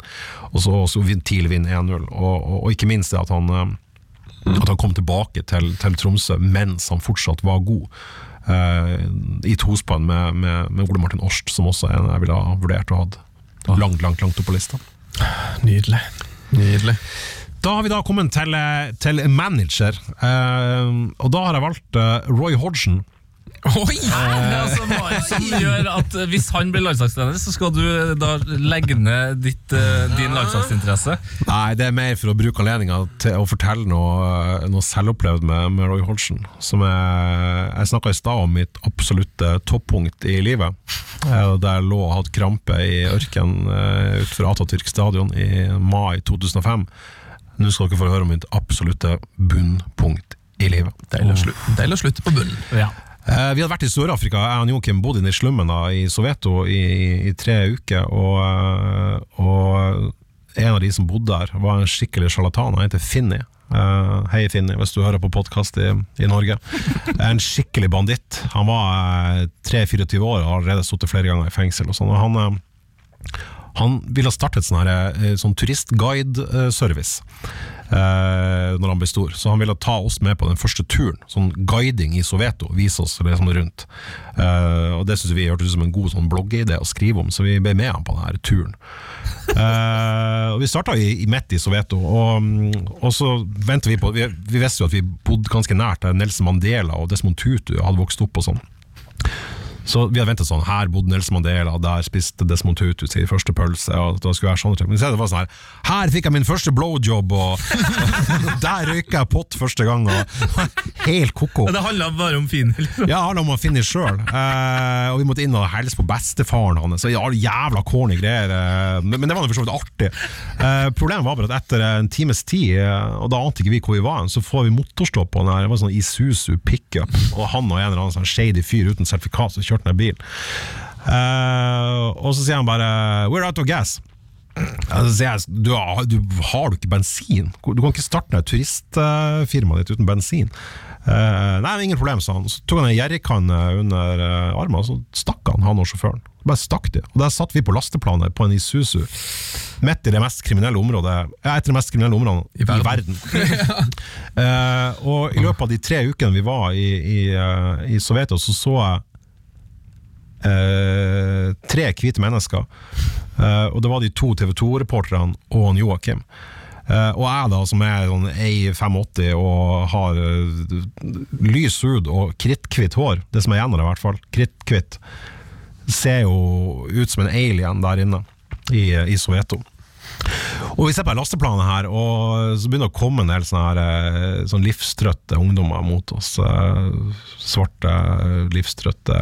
Og så, så TIL vinner 1-0. Og, og, og ikke minst det at han, eh, at han kom tilbake til, til Tromsø mens han fortsatt var god. eh, I tospann med, med, med Ole Martin Årst, som også er en jeg ville ha vurdert å ha langt, langt, langt opp på lista. Nydelig. Nydelig. Da har vi da kommet til, til manager, eh, og da har jeg valgt eh, Roy Hodgson. Oi! altså, hva det som gjør at eh, Hvis han blir landslagstrener, så skal du eh, da legge ned ditt, eh, din landslagsinteresse? Nei, det er mer for å bruke anledninga til å fortelle noe, noe selvopplevd med, med Roy Holsen. Som jeg, jeg snakka i stad om mitt absolutte toppunkt i livet. Der jeg lå og hadde krampe i ørkenen utenfor Atatürk stadion i mai 2005. Nå skal dere få høre om mitt absolutte bunnpunkt i livet. Deilig å slutte på bunnen. Ja. Eh, Vi hadde vært i Sør-Afrika. Jeg og Joakim bodde inne i slummen i Soveto i, i tre uker. Og, eh, og en av de som bodde der, var en skikkelig sjarlatan. Han heter Finni. Eh, hei, Finni, hvis du hører på podkast i, i Norge. En skikkelig banditt. Han var eh, 23-24 år og har allerede sittet flere ganger i fengsel. Og sånn. Og han, han ville starte en sånn, eh, sånn turistguide-service eh, når han ble stor. Så han ville ta oss med på den første turen. Sånn guiding i Soveto. Vise oss det sånn rundt. Eh, og Det synes vi hørtes ut som en god sånn bloggeidé å skrive om, så vi ble med han på denne turen. Eh, og Vi starta i, i midt i Soveto, og, mm, og så ventet vi på vi, vi visste jo at vi bodde ganske nært der Nelson Mandela og Desmond Tutu hadde vokst opp og sånn. Så vi hadde ventet sånn, her bodde Nils Mandela, der spiste Desmond Tutu sin første pølse, og da skulle være sånn. Men i det var sånn her, her fikk jeg min første blowjob, og, (laughs) der røyka jeg pott første gang, og helt koko. Det handla bare om Finn? Liksom. Ja, det handla om å finne sjøl. Eh, og vi måtte inn og hilse på bestefaren hans. Og jævla corny greier. Eh, men, men det var for så vidt artig. Eh, problemet var bare at etter en times tid, eh, og da ante ikke vi hvor vi var, så får vi motorstopp på den her. Det var sånn Isuzu pickup, og han og en eller annen sånn shady fyr uten sertifikat som kjørte den bilen. Uh, og så sier han bare 'We're out of gas'. Ja, så sier jeg, du, har, du har du ikke bensin? Du kan ikke starte ned turistfirmaet ditt uten bensin. Uh, nei, ingen problem, sa han. Så tok han en jerrykanne under uh, armen, og så stakk han, han og sjåføren. Bare stakk de. Og der satt vi på lasteplanet på en Isuzu, midt i det mest kriminelle området Ja, et av de mest kriminelle områdene i verden. (laughs) Eh, og i løpet av de tre ukene vi var i, i, i Soveto, så så jeg eh, tre hvite mennesker. Eh, og det var de to TV 2-reporterne og han Joakim. Eh, og jeg da, som er sånn 1,85 og har eh, lys hud og kritthvitt hår, det som er igjen av det i hvert fall, kritthvitt, ser jo ut som en alien der inne i, i Soveto. Og vi ser på lasteplanet her, og så begynner det å komme en del sånne, her, eh, sånn livstrøtte ungdommer mot oss. eh, Svarte, livstrøtte,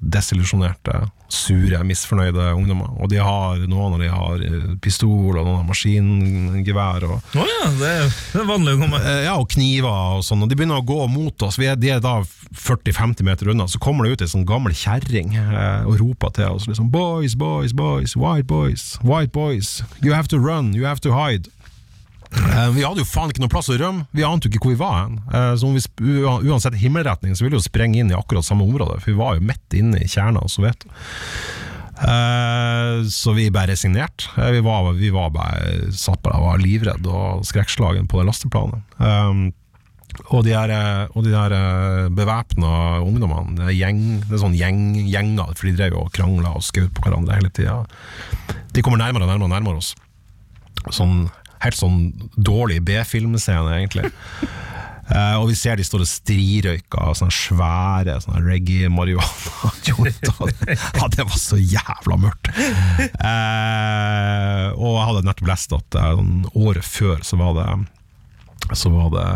desillusjonerte, sure, misfornøyde ungdommer. Og de har, noen av de har eh, pistol, og noen har maskingevær. Og, oh ja, det er, det er vanlig å komme. Eh, Ja, og kniver og sånn, og de begynner å gå mot oss. Vi er, de er da 40-50 meter unna, så kommer det ut ei sånn gammel kjerring eh, og roper til oss liksom Boys, boys, boys, white boys, white boys, you have to run, you have to hide. Eh, vi hadde jo faen ikke noe plass å rømme, vi ante jo ikke hvor vi var hen. Eh, uansett himmelretning så ville vi jo sprenge inn i akkurat samme område, for vi var jo midt inne i kjerna av Soveto. Eh, så vi bare resignerte. Vi, var, vi var bare satt bare og var livredd og skrekkslagen på det lasteplanet. Og de eh, og de her bevæpna ungdommene, det gjeng, det er sånn gjeng, gjenger, for de drev og krangla og skjøt på hverandre hele tida. De kommer nærmere og nærmere nærmere oss. Sånn, helt sånn dårlig B-filmscene, egentlig. Uh, (laughs) og vi ser de står og strirøyker sånne svære sånne reggae-marihuana-jointer. (laughs) ja, det var så jævla mørkt! Uh, og jeg hadde nettopp lest at sånn året før så var det så var det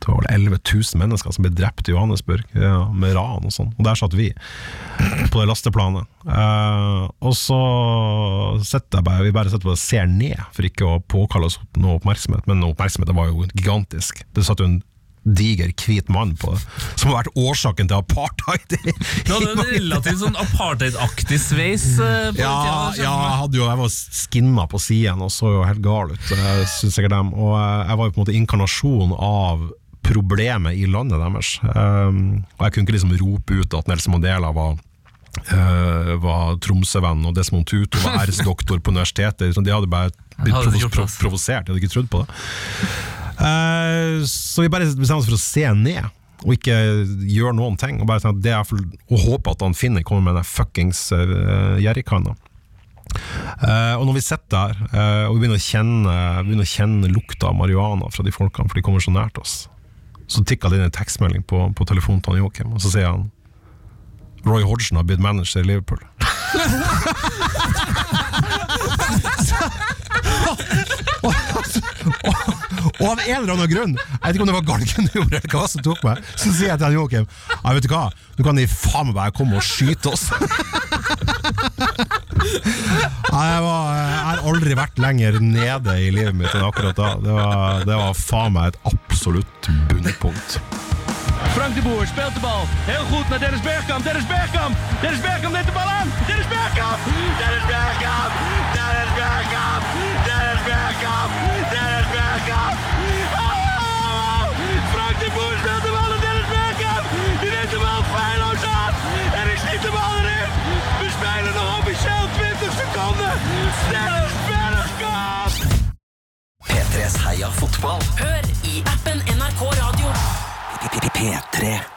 det var vel 11 000 mennesker som ble drept i Johannesburg, ja, med ran og sånn. Og der satt vi, på det lasteplanet. Eh, og så sitter jeg bare, vi bare sitter og ser ned, for ikke å påkalle oss noe oppmerksomhet. Men oppmerksomheten var jo gigantisk. Det satt jo en diger, hvit mann på som har vært årsaken til apartheid. Du hadde en relativt sånn apartheid-aktig sveis. eh, Ja, tida, ja, jeg hadde jo Jeg var skinna på siden og så jo helt gal ut, syns synes sikkert dem. Og eh, jeg var jo på en måte inkarnasjon av problemet i landet deres. Um, og jeg kunne ikke liksom rope ut at Nelson Mandela var Uh, var Tromsø-venn, og Desmond Tutu var æresdoktor på universitetet. Så De hadde bare blitt provos gjort provosert, de hadde ikke trodd på det. Uh, så vi bare bestemte oss for å se ned, og ikke gjøre noen ting. Og bare tenke at det er for, og håpe at han finner kommer med den fuckings uh, jerrykanna. Uh, og når vi sitter der og vi begynner å kjenne, begynner å kjenne lukta av marihuana fra de folkene, for de kommer så nært oss, så tikka det inn en tekstmelding på, på telefonen til Joakim, og så sier han Roy Hodgson har blitt manager i Liverpool. Og av en eller annen grunn, jeg vet ikke om det var galgenhumor eller hva som tok meg, så sier jeg til Joakim ja, vet du hva, nå kan de faen meg komme og skyte oss. Jeg, har aldri vært lenger nede i livet mitt enn akkurat da. Det var, det var faen meg et absolutt bunnpunkt. Frank de Boer speelt de bal. Heel goed naar Dennis Bergkamp. Dennis Bergkamp. Dennis Bergkamp neemt de bal aan. Dennis Bergkamp. Dennis Bergkamp. Dennis Bergkamp. Dennis Bergkamp. Dennis Bergkamp. P3s Heia fotball. Hør i appen NRK Radio. P3.